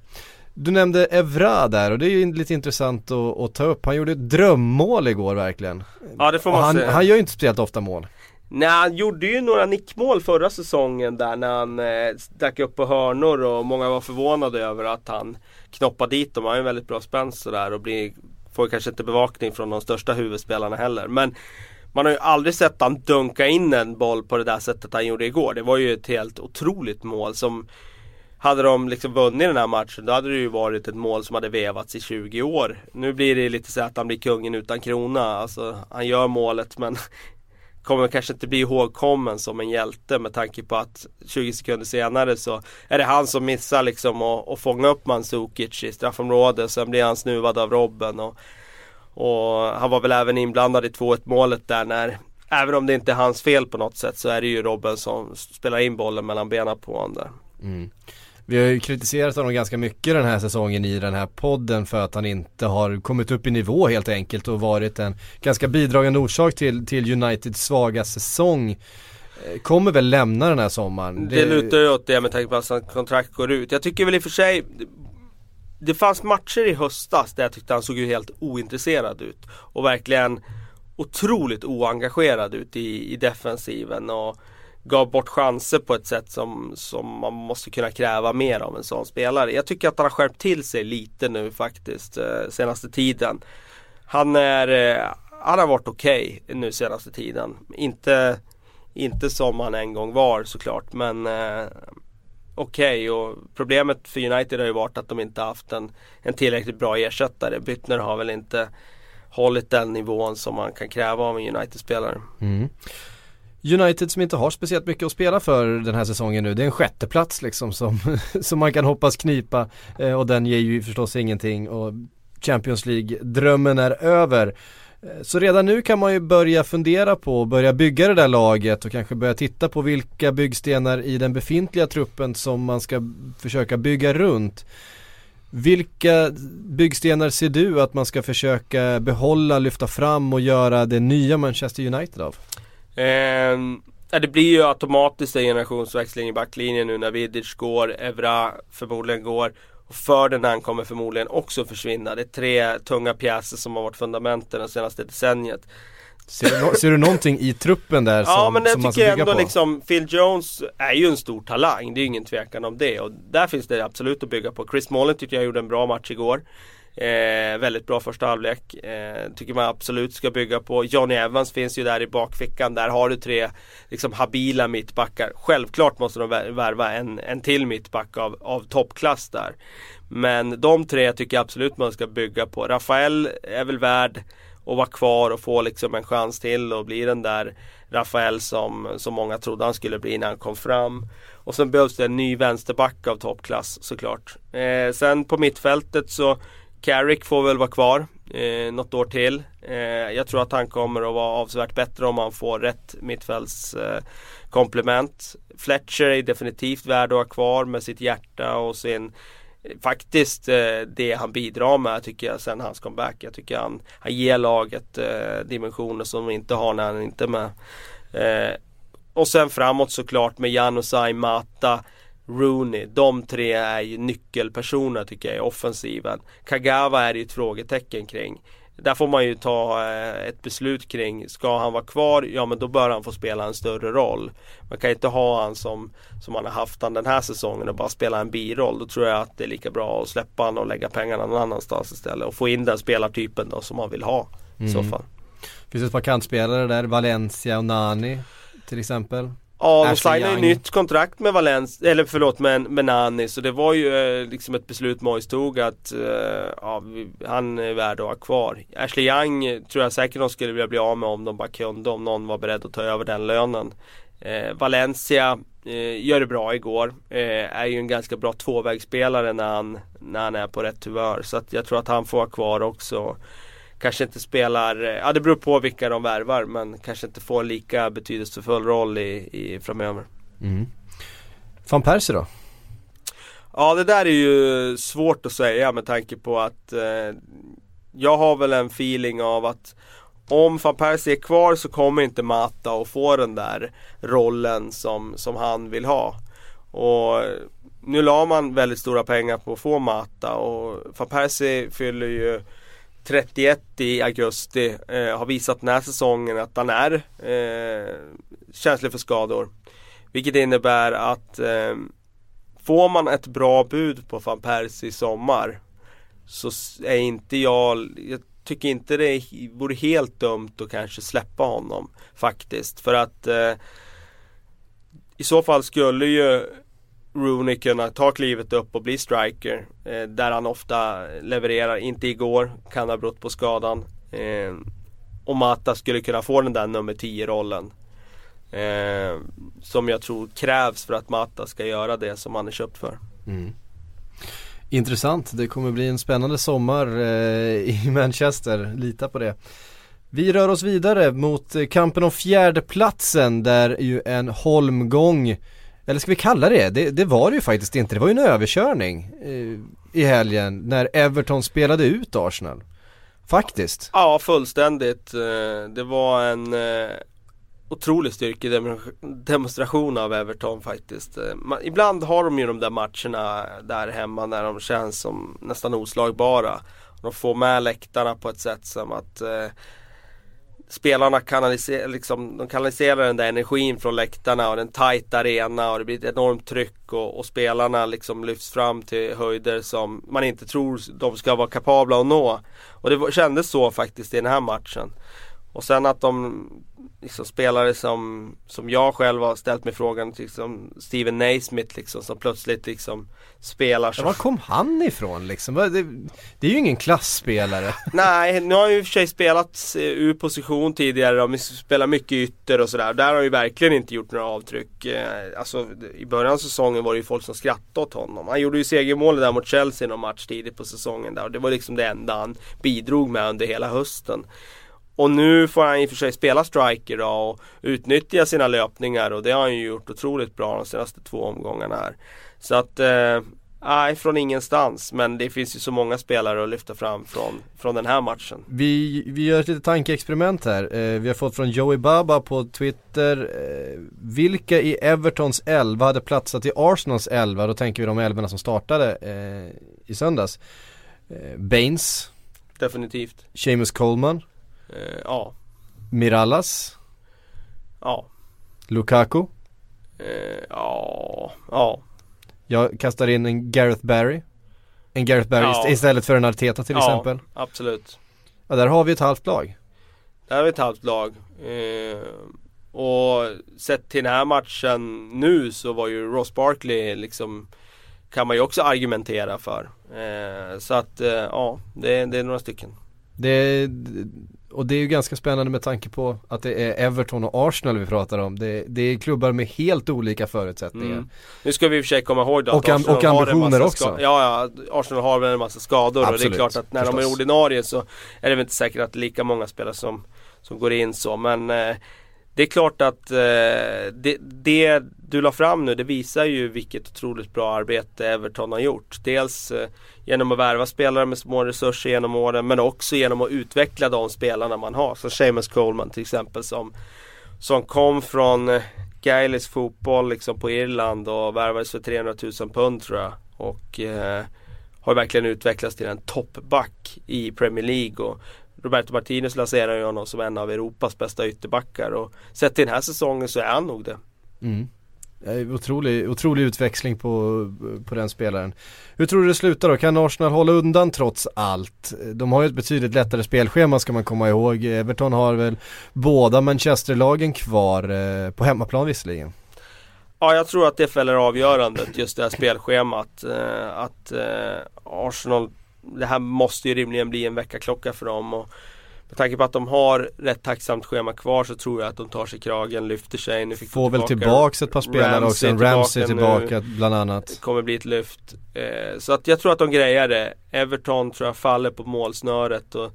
Du nämnde Evra där och det är ju lite intressant att, att ta upp. Han gjorde ett drömmål igår verkligen. Ja det får man han, säga. Han gör ju inte speciellt ofta mål. Nej, han gjorde ju några nickmål förra säsongen där när han eh, stack upp på hörnor och många var förvånade över att han knoppade dit dem. Han har ju en väldigt bra spänst sådär och blir, får kanske inte bevakning från de största huvudspelarna heller. Men man har ju aldrig sett han dunka in en boll på det där sättet han gjorde igår. Det var ju ett helt otroligt mål som hade de liksom vunnit den här matchen då hade det ju varit ett mål som hade vevats i 20 år. Nu blir det lite så att han blir kungen utan krona. Alltså han gör målet men kommer kanske inte bli ihågkommen som en hjälte med tanke på att 20 sekunder senare så är det han som missar liksom att fånga upp Mandzukic i straffområdet. Sen blir han snuvad av Robben och, och han var väl även inblandad i 2-1 målet där när även om det inte är hans fel på något sätt så är det ju Robben som spelar in bollen mellan benen på honom där. Mm. Vi har ju kritiserat honom ganska mycket den här säsongen i den här podden för att han inte har kommit upp i nivå helt enkelt och varit en ganska bidragande orsak till, till Uniteds svaga säsong. Eh, kommer väl lämna den här sommaren. Det, det lutar ju åt det med tanke på att hans kontrakt går ut. Jag tycker väl i och för sig Det fanns matcher i höstas där jag tyckte han såg ju helt ointresserad ut. Och verkligen otroligt oengagerad ut i, i defensiven. Och gav bort chanser på ett sätt som, som man måste kunna kräva mer av en sån spelare. Jag tycker att han har skärpt till sig lite nu faktiskt eh, senaste tiden. Han, är, eh, han har varit okej okay nu senaste tiden. Inte, inte som han en gång var såklart men eh, okej okay. och problemet för United har ju varit att de inte haft en, en tillräckligt bra ersättare. Byttner har väl inte hållit den nivån som man kan kräva av en United-spelare. Mm. United som inte har speciellt mycket att spela för den här säsongen nu. Det är en sjätteplats liksom som, som man kan hoppas knipa eh, och den ger ju förstås ingenting och Champions League-drömmen är över. Eh, så redan nu kan man ju börja fundera på och börja bygga det där laget och kanske börja titta på vilka byggstenar i den befintliga truppen som man ska försöka bygga runt. Vilka byggstenar ser du att man ska försöka behålla, lyfta fram och göra det nya Manchester United av? Eh, det blir ju automatiskt en generationsväxling i backlinjen nu när Vidic går, Evra förmodligen går. Och Ferdinand kommer förmodligen också försvinna. Det är tre tunga pjäser som har varit fundamenten det senaste decenniet. Ser du, ser du någonting i truppen där som, ja, men som man ska bygga ändå på? Liksom, Phil Jones är ju en stor talang, det är ju ingen tvekan om det. Och där finns det absolut att bygga på. Chris Smalling tycker jag gjorde en bra match igår. Eh, väldigt bra första halvlek. Eh, tycker man absolut ska bygga på. Johnny Evans finns ju där i bakfickan. Där har du tre liksom habila mittbackar. Självklart måste de värva en, en till mittback av, av toppklass där. Men de tre tycker jag absolut man ska bygga på. Rafael är väl värd att vara kvar och få liksom en chans till och bli den där Rafael som, som många trodde han skulle bli när han kom fram. Och sen behövs det en ny vänsterback av toppklass såklart. Eh, sen på mittfältet så Carrick får väl vara kvar eh, något år till. Eh, jag tror att han kommer att vara avsevärt bättre om han får rätt mittfältskomplement. Eh, Fletcher är definitivt värd att ha kvar med sitt hjärta och sin eh, Faktiskt eh, det han bidrar med tycker jag sen hans comeback. Jag tycker han, han ger laget eh, dimensioner som de inte har när han inte är med. Eh, och sen framåt såklart med Janusaj, Mata Rooney, de tre är ju nyckelpersoner tycker jag i offensiven. Kagawa är ju ett frågetecken kring. Där får man ju ta eh, ett beslut kring, ska han vara kvar? Ja men då bör han få spela en större roll. Man kan inte ha han som, som man har haft han den här säsongen och bara spela en biroll. Då tror jag att det är lika bra att släppa han och lägga pengarna någon annanstans istället. Och få in den spelartypen då som man vill ha i mm. så fall. Finns det ett par kantspelare där, Valencia och Nani till exempel? Ja, de signade ju nytt kontrakt med Valens, eller förlåt med, med Nani så det var ju eh, liksom ett beslut Mois tog att eh, ja, han är värd att ha kvar. Ashley Young tror jag säkert de skulle vilja bli av med om de bara kunde, om någon var beredd att ta över den lönen. Eh, Valencia eh, gör det bra igår, eh, är ju en ganska bra tvåvägsspelare när han, när han är på rätt humör. Så att jag tror att han får vara kvar också kanske inte spelar, eh, ja det beror på vilka de värvar men kanske inte får lika betydelsefull roll i, i framöver. Mm. Van Persie då? Ja det där är ju svårt att säga med tanke på att eh, jag har väl en feeling av att om van Persie är kvar så kommer inte Mata att få den där rollen som, som han vill ha. Och nu la man väldigt stora pengar på att få Mata och van Persie fyller ju 31 i augusti. Eh, har visat den här säsongen att han är eh, känslig för skador. Vilket innebär att eh, får man ett bra bud på van Persie i sommar så är inte jag, jag tycker inte det vore helt dumt att kanske släppa honom faktiskt. För att eh, i så fall skulle ju Rooney kunna ta klivet upp och bli striker. Eh, där han ofta levererar, inte igår, kan ha berott på skadan. Eh, och Mata skulle kunna få den där nummer 10 rollen. Eh, som jag tror krävs för att Mata ska göra det som han är köpt för. Mm. Intressant, det kommer bli en spännande sommar eh, i Manchester, lita på det. Vi rör oss vidare mot eh, kampen om fjärdeplatsen där ju en holmgång eller ska vi kalla det det? Det var det ju faktiskt inte, det var ju en överkörning eh, i helgen när Everton spelade ut Arsenal. Faktiskt. Ja, fullständigt. Eh, det var en eh, otrolig styrkedemonstration av Everton faktiskt. Eh, ibland har de ju de där matcherna där hemma när de känns som nästan oslagbara. De får med läktarna på ett sätt som att eh, spelarna kanaliserar, liksom, de kanaliserar den där energin från läktarna och den tajta arena och det blir ett enormt tryck och, och, spelarna liksom lyfts fram till höjder som man inte tror de ska vara kapabla att nå. Och det kändes så faktiskt i den här matchen. Och sen att de liksom spelare som, som jag själv har ställt mig frågan, liksom Steven Naismith liksom som plötsligt liksom spelar så. Ja, var kom han ifrån liksom? Det, det är ju ingen klassspelare. Nej, nu har han ju i och för sig spelat eh, ur position tidigare och spelat mycket ytter och sådär. Där har han ju verkligen inte gjort några avtryck. Eh, alltså i början av säsongen var det ju folk som skrattade åt honom. Han gjorde ju segermålet där mot Chelsea någon match tidigt på säsongen där och det var liksom det enda han bidrog med under hela hösten. Och nu får han i och för sig spela striker då och utnyttja sina löpningar och det har han ju gjort otroligt bra de senaste två omgångarna här. Så att, eh, nej från ingenstans men det finns ju så många spelare att lyfta fram från, från den här matchen. Vi, vi gör ett litet tankeexperiment här. Eh, vi har fått från Joey Baba på Twitter. Eh, vilka i Evertons 11 hade platsat i Arsenals 11? Då tänker vi de 11 som startade eh, i söndags. Eh, Baines. Definitivt. Seamus Coleman. Eh, ja. Mirallas? Ja. Lukaku? Eh, ja. Ja. Jag kastar in en Gareth Barry. En Gareth Barry ja. istället för en Arteta till ja, exempel. absolut. Ja, där har vi ett halvt lag. Där har vi ett halvt lag. Eh, och sett till den här matchen nu så var ju Ross Barkley liksom kan man ju också argumentera för. Eh, så att eh, ja, det, det, är några stycken. Det, och det är ju ganska spännande med tanke på att det är Everton och Arsenal vi pratar om. Det, det är klubbar med helt olika förutsättningar. Mm. Nu ska vi i och för sig komma ihåg då och, att och ambitioner också. Ja, ja, Arsenal har väl en massa skador Absolut, och det är klart att när förstås. de är ordinarie så är det väl inte säkert att lika många spelare som, som går in så. Men eh, det är klart att eh, det, det, du la fram nu det visar ju vilket otroligt bra arbete Everton har gjort. Dels eh, genom att värva spelare med små resurser genom åren men också genom att utveckla de spelarna man har. Som Seamus Coleman till exempel som, som kom från eh, Gaelisk fotboll liksom på Irland och värvades för 300 000 pund tror jag. Och eh, har verkligen utvecklats till en toppback i Premier League. Och Roberto Martinez lanserar ju honom som en av Europas bästa ytterbackar och sett till den här säsongen så är han nog det. Mm. Otrolig, otrolig utväxling på, på den spelaren. Hur tror du det slutar då? Kan Arsenal hålla undan trots allt? De har ju ett betydligt lättare spelschema ska man komma ihåg. Everton har väl båda Manchesterlagen kvar, eh, på hemmaplan visserligen. Ja, jag tror att det fäller avgörandet, just det här spelschemat. Eh, att eh, Arsenal, det här måste ju rimligen bli en väckarklocka för dem. Och med tanke på att de har rätt tacksamt schema kvar så tror jag att de tar sig kragen, lyfter sig. Nu fick Får väl tillbaks ett par spelare också, Ramsey tillbaka, tillbaka bland annat. Det kommer bli ett lyft. Eh, så att jag tror att de grejar det. Everton tror jag faller på målsnöret. Och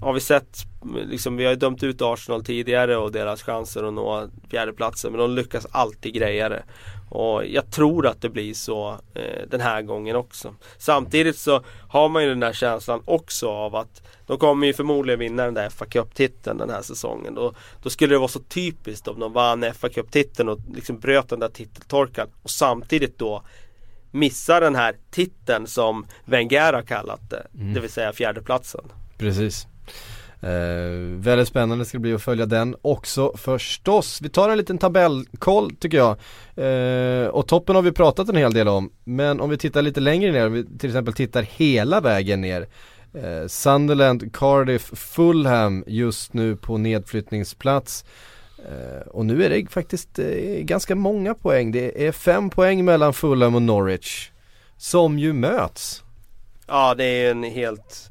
har vi sett, liksom, vi har ju dömt ut Arsenal tidigare och deras chanser att nå fjärdeplatsen men de lyckas alltid greja det. Och jag tror att det blir så eh, den här gången också. Samtidigt så har man ju den där känslan också av att de kommer ju förmodligen vinna den där FA Cup-titeln den här säsongen. Då, då skulle det vara så typiskt om de vann FA Cup-titeln och liksom bröt den där titeltorkan och samtidigt då missar den här titeln som Wenger har kallat det. Mm. Det vill säga fjärdeplatsen. Precis. Eh, väldigt spännande ska det bli att följa den också förstås. Vi tar en liten tabellkoll tycker jag. Eh, och toppen har vi pratat en hel del om. Men om vi tittar lite längre ner, om vi till exempel tittar hela vägen ner. Eh, Sunderland, Cardiff, Fulham just nu på nedflyttningsplats. Eh, och nu är det faktiskt eh, ganska många poäng. Det är fem poäng mellan Fulham och Norwich. Som ju möts. Ja det är en helt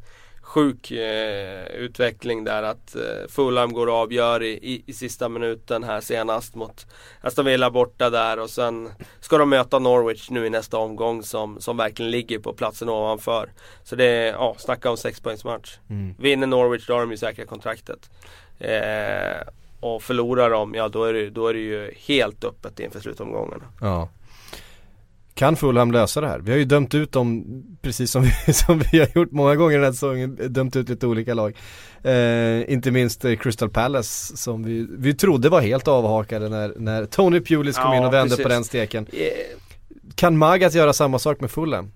sjuk eh, utveckling där att eh, Fulham går och avgör i, i, i, sista minuten här senast mot Aston Villa borta där och sen ska de möta Norwich nu i nästa omgång som, som verkligen ligger på platsen ovanför. Så det är, ja, snacka om sexpoängsmatch. Mm. Vinner Norwich då har de ju säkrat kontraktet. Eh, och förlorar de, ja då är, det, då är det ju helt öppet inför slutomgångarna. Ja. Kan Fulham lösa det här? Vi har ju dömt ut dem precis som vi, som vi har gjort många gånger den här säsongen, dömt ut lite olika lag. Eh, inte minst eh, Crystal Palace som vi, vi trodde var helt avhakade när, när Tony Pulis kom ja, in och vände precis. på den steken. Yeah. Kan Magat göra samma sak med Fulham?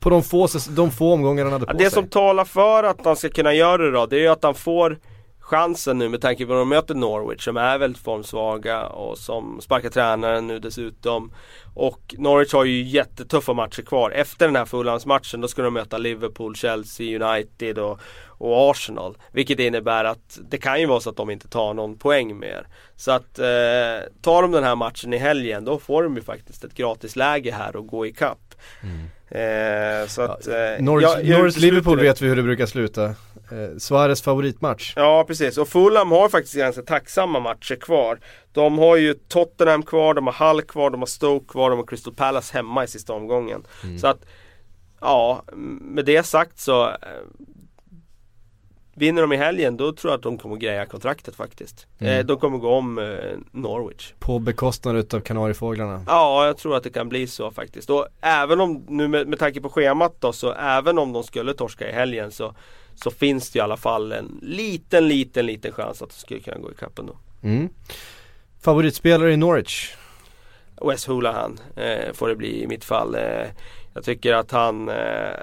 På de få, de få omgångar han hade på ja, det sig. Det som talar för att han ska kunna göra det då, det är ju att han får chansen nu med tanke på att de möter Norwich som är väldigt formsvaga och som sparkar tränaren nu dessutom. Och Norwich har ju jättetuffa matcher kvar. Efter den här Fulhams-matchen då ska de möta Liverpool, Chelsea, United och, och, Arsenal. Vilket innebär att det kan ju vara så att de inte tar någon poäng mer. Så att eh, tar de den här matchen i helgen då får de ju faktiskt ett gratisläge här och gå ikapp. Mm. Eh, så att, eh, Norwich, Norwich Liverpool vet vi hur det brukar sluta. Eh, Suarez favoritmatch. Ja precis och Fulham har faktiskt ganska tacksamma matcher kvar. De har ju Tottenham kvar, de har Hull kvar, de har Stoke kvar, de har Crystal Palace hemma i sista omgången. Mm. Så att Ja, med det sagt så eh, Vinner de i helgen då tror jag att de kommer att greja kontraktet faktiskt. Mm. Eh, de kommer gå om eh, Norwich. På bekostnad utav Kanariefåglarna? Ja, jag tror att det kan bli så faktiskt. Och även om, nu med, med tanke på schemat då, så även om de skulle torska i helgen så så finns det i alla fall en liten, liten, liten chans att de skulle kunna gå ikapp ändå. Mm. Favoritspelare i Norwich? Wes Hulahan eh, får det bli i mitt fall. Eh, jag tycker att han, eh,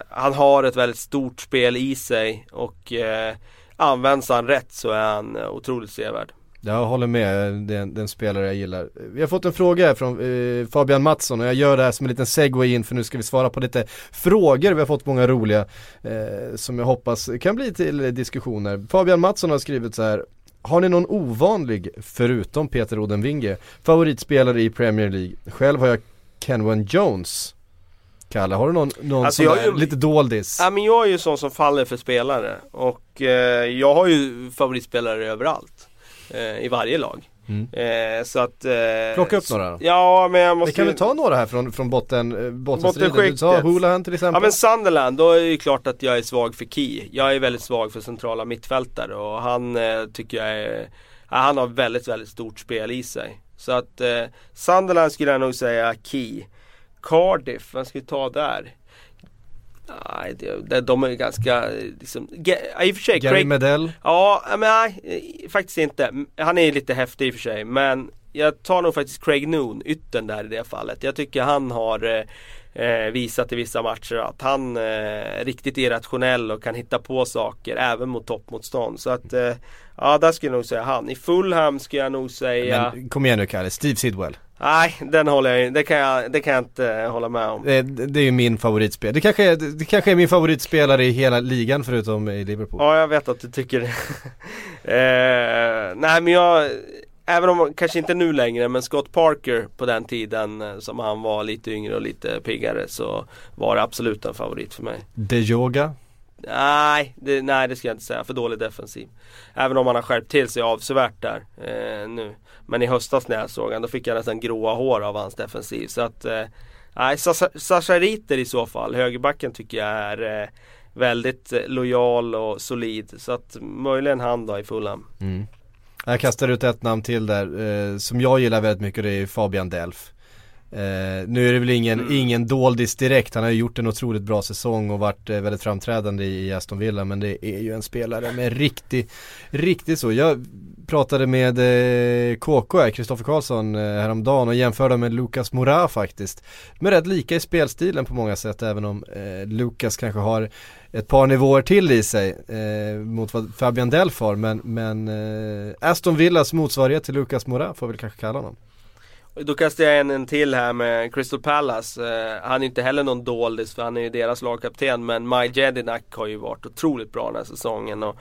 han har ett väldigt stort spel i sig och eh, används han rätt så är han otroligt sevärd. Jag håller med, det är, en, spelare jag gillar. Vi har fått en fråga här från eh, Fabian Mattsson och jag gör det här som en liten segway in för nu ska vi svara på lite frågor. Vi har fått många roliga eh, som jag hoppas kan bli till diskussioner. Fabian Mattsson har skrivit så här har ni någon ovanlig, förutom Peter Odenvinge, favoritspelare i Premier League? Själv har jag Kenwan Jones Kalle, har du någon, någon alltså sån där, lite doldis? Ja men jag är ju sån som faller för spelare och eh, jag har ju favoritspelare överallt eh, i varje lag. Mm. Eh, så att eh, Plocka upp några då. Ja men jag måste Vi kan väl ta några här från, från botten, eh, bottenstriden. Du sa Hulahan till exempel. Ja men Sunderland, då är det ju klart att jag är svag för Key. Jag är väldigt svag för centrala mittfältare och han eh, tycker jag är ja, Han har väldigt, väldigt stort spel i sig. Så att eh, Sunderland skulle jag nog säga Key. Cardiff, vad ska vi ta där? Nej, de, de är ganska liksom, i och för sig Gary Craig, Medell? Ja, men nej, faktiskt inte. Han är lite häftig i och för sig men jag tar nog faktiskt Craig Noon, yttern där i det fallet. Jag tycker han har eh, visat i vissa matcher att han eh, är riktigt irrationell och kan hitta på saker även mot toppmotstånd. Så att eh, ja, där skulle jag nog säga han. I Fulham skulle jag nog säga Men kom igen nu Kalle, Steve Sidwell. Nej, den håller jag, det, kan jag, det kan jag inte hålla med om. Det, det är ju min favoritspel. Det kanske, är, det kanske är min favoritspelare i hela ligan förutom i Liverpool. Ja, jag vet att du tycker det. eh, nej, men jag, även om, kanske inte nu längre, men Scott Parker på den tiden eh, som han var lite yngre och lite piggare så var det absolut en favorit för mig. De Yoga? Nej det, nej, det ska jag inte säga. För dålig defensiv. Även om han har skärpt till sig avsevärt där eh, nu. Men i höstas när jag såg honom, då fick jag nästan gråa hår av hans defensiv. Så att, eh, nej, Sasha Riter i så fall, högerbacken tycker jag är eh, väldigt eh, lojal och solid. Så att möjligen han då i Fulham. Mm. Jag kastar ut ett namn till där, eh, som jag gillar väldigt mycket det är Fabian Delf. Eh, nu är det väl ingen, mm. ingen doldis direkt, han har ju gjort en otroligt bra säsong och varit eh, väldigt framträdande i Aston Villa men det är ju en spelare med riktigt, riktigt så. Jag pratade med eh, KK här, Kristoffer Karlsson eh, häromdagen och jämförde med Lukas Mora faktiskt. Men rätt lika i spelstilen på många sätt även om eh, Lukas kanske har ett par nivåer till i sig eh, mot vad Fabian Delf har men, men eh, Aston Villas motsvarighet till Lukas Mora får vi kanske kalla honom. Då kastar jag en, en till här med Crystal Palace. Uh, han är inte heller någon doldis för han är ju deras lagkapten. Men Maj Jedinak har ju varit otroligt bra den här säsongen. Och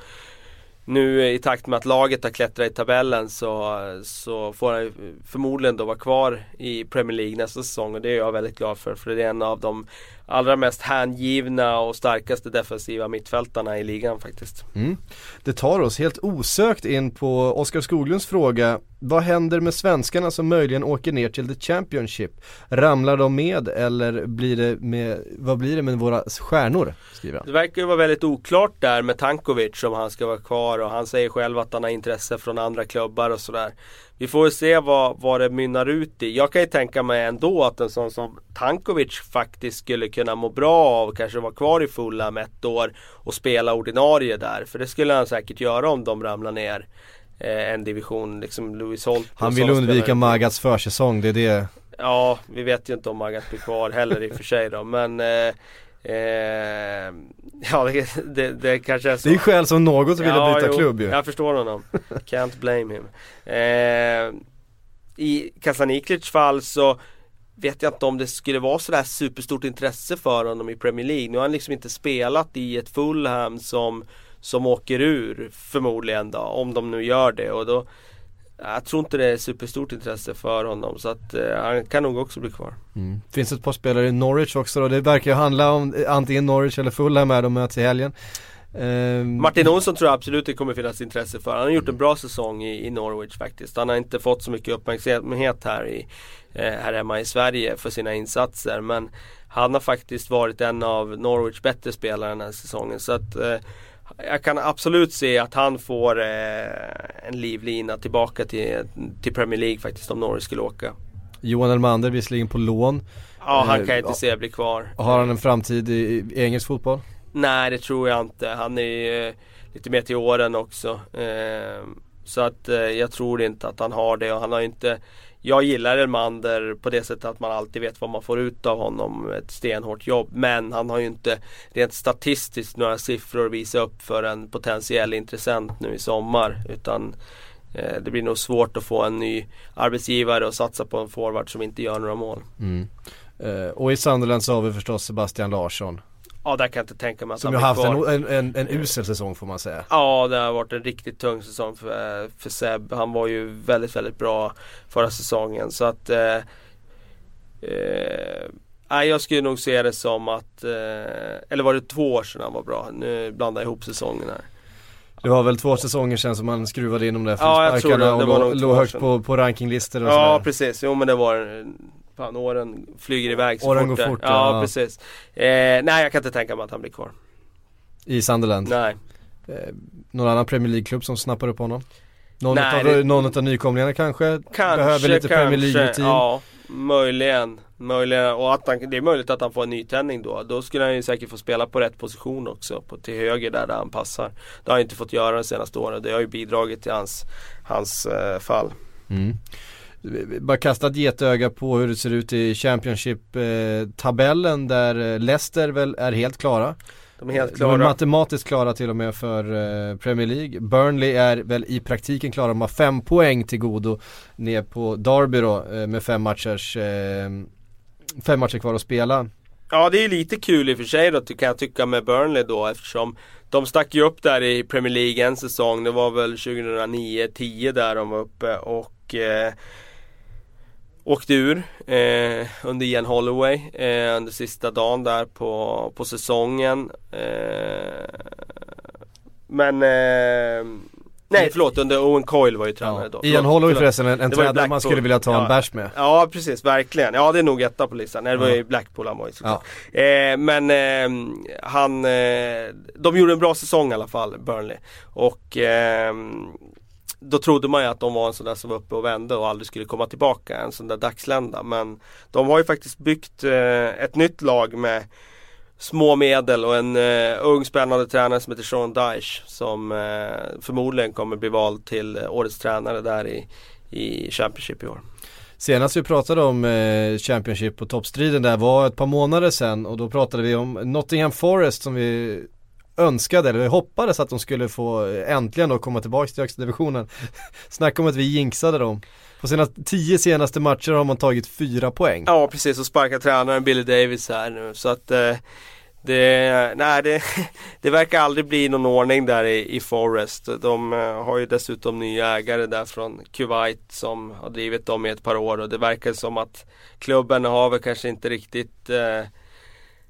nu eh, i takt med att laget har klättrat i tabellen så, så får han förmodligen då vara kvar i Premier League nästa säsong och det är jag väldigt glad för. För det är en av de allra mest hängivna och starkaste defensiva mittfältarna i ligan faktiskt. Mm. Det tar oss helt osökt in på Oskar Skoglunds fråga Vad händer med svenskarna som möjligen åker ner till the Championship? Ramlar de med eller blir det med, vad blir det med våra stjärnor? Skriver han. Det verkar ju vara väldigt oklart där med Tankovic om han ska vara kvar och han säger själv att han har intresse från andra klubbar och sådär. Vi får se vad, vad det mynnar ut i. Jag kan ju tänka mig ändå att en sån som Tankovic faktiskt skulle kunna må bra av kanske vara kvar i Fulham ett år och spela ordinarie där. För det skulle han säkert göra om de ramlar ner eh, en division, liksom Louis Holt. Han vill undvika Magats försäsong, det är det. Ja, vi vet ju inte om Magat blir kvar heller i och för sig då, men eh, Eh, ja det, det, det, kanske är så. Det är skäl som något vilja ja, byta jo, klubb ju. Jag förstår honom. Can't blame him. Eh, I Kasaniklic fall så vet jag inte om det skulle vara sådär superstort intresse för honom i Premier League. Nu har han liksom inte spelat i ett Fulham som, som åker ur förmodligen då, om de nu gör det. Och då, jag tror inte det är superstort intresse för honom så att eh, han kan nog också bli kvar. Mm. Finns ett par spelare i Norwich också då. Det verkar ju handla om eh, antingen Norwich eller Fulham när de möts i helgen. Um... Martin Olsson tror jag absolut det kommer finnas intresse för. Han har gjort en bra säsong i, i Norwich faktiskt. Han har inte fått så mycket uppmärksamhet här, i, eh, här hemma i Sverige för sina insatser. Men han har faktiskt varit en av Norwich bättre spelare den här säsongen. Så att eh, jag kan absolut se att han får eh, en livlina tillbaka till, till Premier League faktiskt om Norwich skulle åka. Johan Elmander visserligen på lån. Ja, han kan jag inte se bli kvar. Har han en framtid i, i engelsk fotboll? Nej, det tror jag inte. Han är eh, lite mer till åren också. Eh, så att eh, jag tror inte att han har det och han har inte jag gillar Elmander på det sättet att man alltid vet vad man får ut av honom. Ett stenhårt jobb. Men han har ju inte rent statistiskt några siffror att visa upp för en potentiell intressent nu i sommar. Utan eh, det blir nog svårt att få en ny arbetsgivare och satsa på en forward som inte gör några mål. Mm. Eh, och i Sunderland så har vi förstås Sebastian Larsson. Ja, där kan jag inte tänka mig att Som han har haft en, en, en, usel säsong får man säga. Ja, det har varit en riktigt tung säsong för, för Seb. Han var ju väldigt, väldigt bra förra säsongen. Så att eh, eh, jag skulle nog se det som att, eh, eller var det två år sedan han var bra? Nu blandar jag ihop säsongen här. Det var väl två säsonger sedan som man skruvade in de där ja, jag tror det, det och låg högt på, på rankinglistor och Ja, sådär. precis. Jo men det var Fan åren flyger iväg så åren fort. går fort ja, ja, precis. Eh, nej jag kan inte tänka mig att han blir kvar. I Sunderland? Nej. Eh, någon annan Premier League-klubb som snappar upp honom? Någon, nej, av, det... någon av nykomlingarna kanske? Kanske, Behöver lite kanske, Premier League-rutin? Ja, möjligen. Möjligen, och att han, det är möjligt att han får en nytändning då. Då skulle han ju säkert få spela på rätt position också. På, till höger där, där han passar. Det har han inte fått göra de senaste åren. Det har ju bidragit till hans, hans eh, fall. Mm bara kasta ett getöga på hur det ser ut i Championship-tabellen eh, där eh, Leicester väl är helt klara. De är helt klara. De är matematiskt klara till och med för eh, Premier League. Burnley är väl i praktiken klara, de har fem poäng till godo ner på Derby då med fem matchers, fem matcher kvar att spela. Ja det är lite kul i och för sig då kan jag tycka med Burnley då eftersom de stack ju upp där i Premier League en säsong. Det var väl 2009-10 där de var uppe och eh, Åkte ur eh, under Ian Holloway eh, under sista dagen där på, på säsongen. Eh, men eh, Nej förlåt, under Owen Coyle var ju tränare ja. då. Ian Holloway förresten, en, en tränare man skulle vilja ta ja. en bärs med. Ja precis, verkligen. Ja det är nog etta på listan. Nej, det var ju Blackpool han var ju ja. eh, Men eh, han, eh, de gjorde en bra säsong i alla fall, Burnley. Och ehm, då trodde man ju att de var en sån där som var uppe och vände och aldrig skulle komma tillbaka. En sån där dagslända. Men de har ju faktiskt byggt eh, ett nytt lag med små medel och en eh, ung spännande tränare som heter Sean Dyche. Som eh, förmodligen kommer bli vald till eh, årets tränare där i, i Championship i år. Senast vi pratade om eh, Championship och toppstriden där var ett par månader sedan och då pratade vi om Nottingham Forest som vi önskade, eller hoppades att de skulle få eh, äntligen då komma tillbaka till högsta divisionen. Snacka om att vi jinxade dem. På sina tio senaste matcher har man tagit fyra poäng. Ja precis och sparkar tränaren Billy Davis här nu så att eh, det, nej, det, det verkar aldrig bli någon ordning där i, i Forest. De eh, har ju dessutom nya ägare där från Kuwait som har drivit dem i ett par år och det verkar som att klubben har väl kanske inte riktigt eh,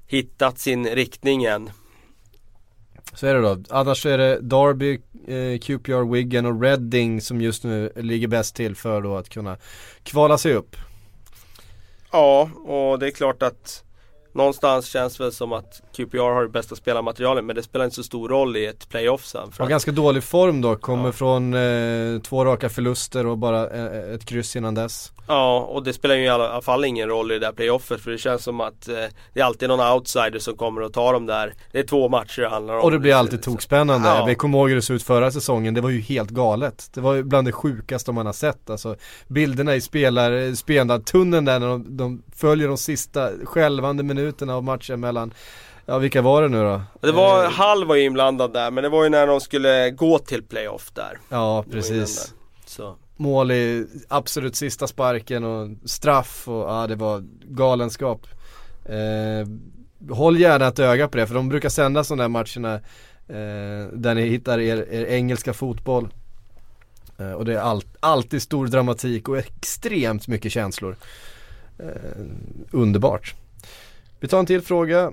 hittat sin riktning än. Så är det då. Annars är det Derby, eh, QPR, Wigan och Reading som just nu ligger bäst till för då att kunna kvala sig upp. Ja, och det är klart att Någonstans känns det väl som att QPR har det bästa spelarmaterialet men det spelar inte så stor roll i ett playoff sen. Har ganska dålig form då, kommer ja. från eh, två raka förluster och bara eh, ett kryss innan dess. Ja, och det spelar ju i alla fall ingen roll i det där playoffet för det känns som att eh, det är alltid någon outsider som kommer att ta dem där. Det är två matcher det handlar om. Och det blir alltid tokspännande. Ja. Vi kommer ihåg hur det såg ut förra säsongen, det var ju helt galet. Det var ju bland det sjukaste man har sett. Alltså bilderna i spelar, spelartunneln där när de, de följer de sista skälvande minuterna av matchen mellan Ja vilka var det nu då? Det var, eh, Hall var ju inblandad där men det var ju när de skulle gå till playoff där. Ja precis. Så mål i absolut sista sparken och straff och ja det var galenskap. Eh, håll gärna ett öga på det för de brukar sända sådana här matcherna eh, där ni hittar er, er engelska fotboll. Eh, och det är all, alltid stor dramatik och extremt mycket känslor. Eh, underbart. Vi tar en till fråga.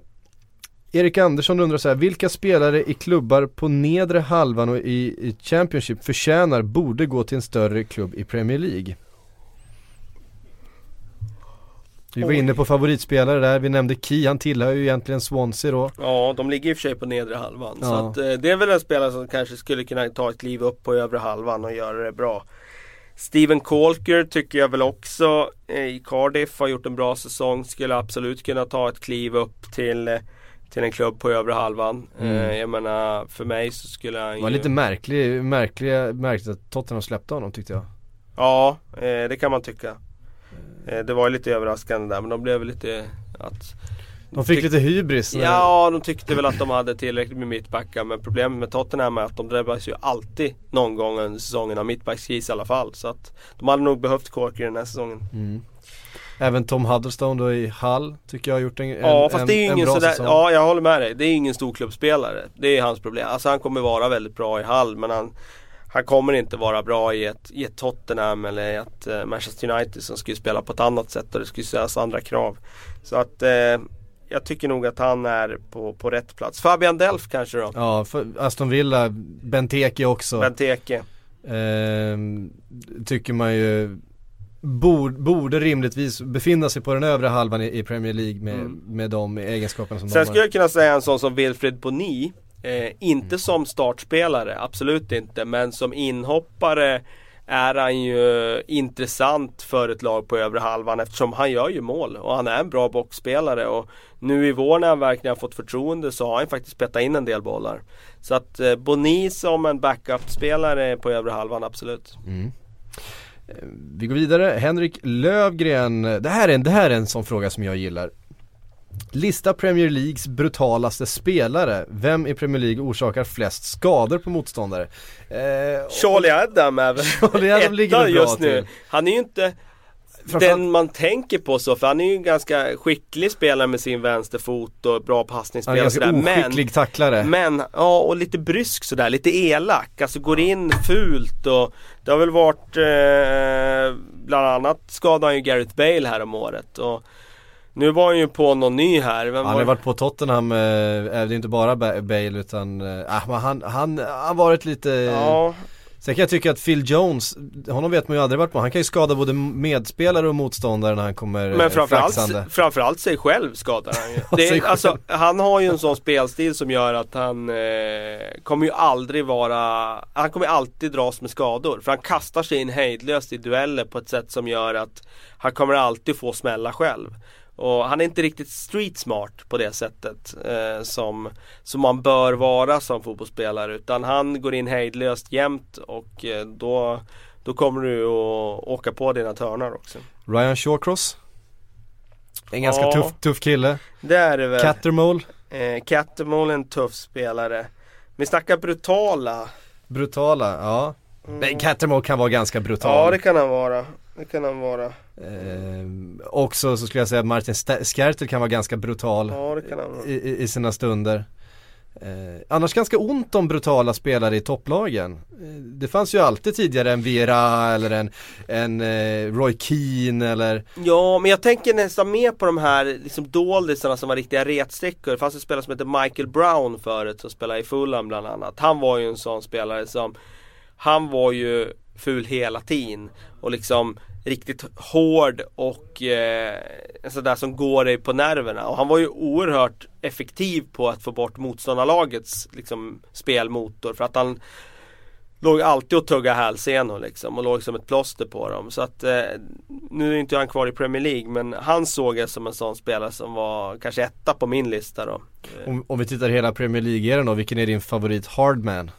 Erik Andersson undrar så här, vilka spelare i klubbar på nedre halvan och i, i Championship förtjänar, borde gå till en större klubb i Premier League? Vi var inne på favoritspelare där, vi nämnde Key, han tillhör ju egentligen Swansea då Ja, de ligger i och för sig på nedre halvan ja. Så att, eh, det är väl en spelare som kanske skulle kunna ta ett kliv upp på övre halvan och göra det bra Steven Colker tycker jag väl också eh, i Cardiff har gjort en bra säsong Skulle absolut kunna ta ett kliv upp till eh, till en klubb på övre halvan. Mm. Eh, jag menar för mig så skulle han Det var ju... lite märklig, märklig, märkligt att Tottenham släppte honom tyckte jag. Ja, det kan man tycka. Det var lite överraskande där men de blev lite att de fick lite hybris? Ja, de tyckte väl att de hade tillräckligt med mittbackar men problemet med Tottenham är att de drabbas ju alltid någon gång under säsongen av mittbackskris i alla fall. Så att de hade nog behövt Corker den här säsongen. Mm. Även Tom Huddlestone då i Hall tycker jag har gjort en, ja, en, fast det är ingen sådär, säsong. Ja, jag håller med dig. Det är ingen storklubbsspelare. Det är hans problem. Alltså han kommer vara väldigt bra i Hall men han han kommer inte vara bra i ett, i ett Tottenham eller i ett uh, Manchester United som skulle spela på ett annat sätt och det skulle ställas andra krav. Så att uh, jag tycker nog att han är på, på rätt plats. Fabian Delf kanske då? Ja, Aston Villa, Benteke också. Benteke. Uh, tycker man ju borde, borde rimligtvis befinna sig på den övre halvan i, i Premier League med, mm. med de egenskaperna som Sen de har. Sen skulle jag kunna säga en sån som Wilfred Boni eh, Inte mm. som startspelare, absolut inte, men som inhoppare är han ju intressant för ett lag på övre halvan eftersom han gör ju mål och han är en bra boxspelare och nu i vår när han verkligen har fått förtroende så har han faktiskt petat in en del bollar. Så att eh, Boni som en backup-spelare på övre halvan, absolut. Mm. Eh, vi går vidare, Henrik Lövgren. Det här, är en, det här är en sån fråga som jag gillar. Lista Premier Leagues brutalaste spelare. Vem i Premier League orsakar flest skador på motståndare? Eh, Charlie Adam är väl Charlie Adam ligger bra just nu. Till. Han är ju inte den man tänker på så, för han är ju en ganska skicklig spelare med sin vänsterfot och bra passningsspel Han är ganska oskicklig men, tacklare Men, ja och lite brysk sådär, lite elak, alltså går in fult och Det har väl varit eh, Bland annat skadade han ju Gareth Bale här om året och nu var han ju på någon ny här Vem Han har varit på Tottenham, eh, det är inte bara Bale utan, eh, han, han, han har varit lite ja. Sen kan jag tycka att Phil Jones, honom vet man ju aldrig varit på. Han kan ju skada både medspelare och motståndare när han kommer Men framförallt, framförallt sig själv skadar han ju. Det är, alltså, han har ju en sån spelstil som gör att han eh, kommer ju aldrig vara, han kommer alltid dras med skador. För han kastar sig in hejdlöst i dueller på ett sätt som gör att han kommer alltid få smälla själv. Och han är inte riktigt street smart på det sättet eh, som, som man bör vara som fotbollsspelare utan han går in hejdlöst jämt och eh, då, då kommer du att åka på dina törnar också. Ryan Shawcross En ganska ja, tuff, tuff kille. Det är det väl. Cattermole. Eh, Cattermole är en tuff spelare. Vi snackar brutala. Brutala, ja. Mm. Cattermole kan vara ganska brutal. Ja det kan han vara. Det kan han vara. Eh, också så skulle jag säga att Martin Skertel kan vara ganska brutal ja, det kan han i, i, sina stunder. Eh, annars ganska ont om brutala spelare i topplagen. Eh, det fanns ju alltid tidigare en Vera eller en, en eh, Roy Keane eller Ja, men jag tänker nästan mer på de här liksom doldisarna som var riktiga retstickor. Det fanns en spelare som hette Michael Brown förut som spelade i Fulham bland annat. Han var ju en sån spelare som Han var ju ful hela tiden och liksom riktigt hård och eh, sådär som går dig på nerverna. Och han var ju oerhört effektiv på att få bort motståndarlagets liksom, spelmotor för att han låg alltid och tuggade hälsenor liksom och låg som ett plåster på dem. Så att eh, nu är inte han kvar i Premier League men han såg jag som en sån spelare som var kanske etta på min lista då. Om, om vi tittar hela Premier League-eran då, vilken är din favorit hardman?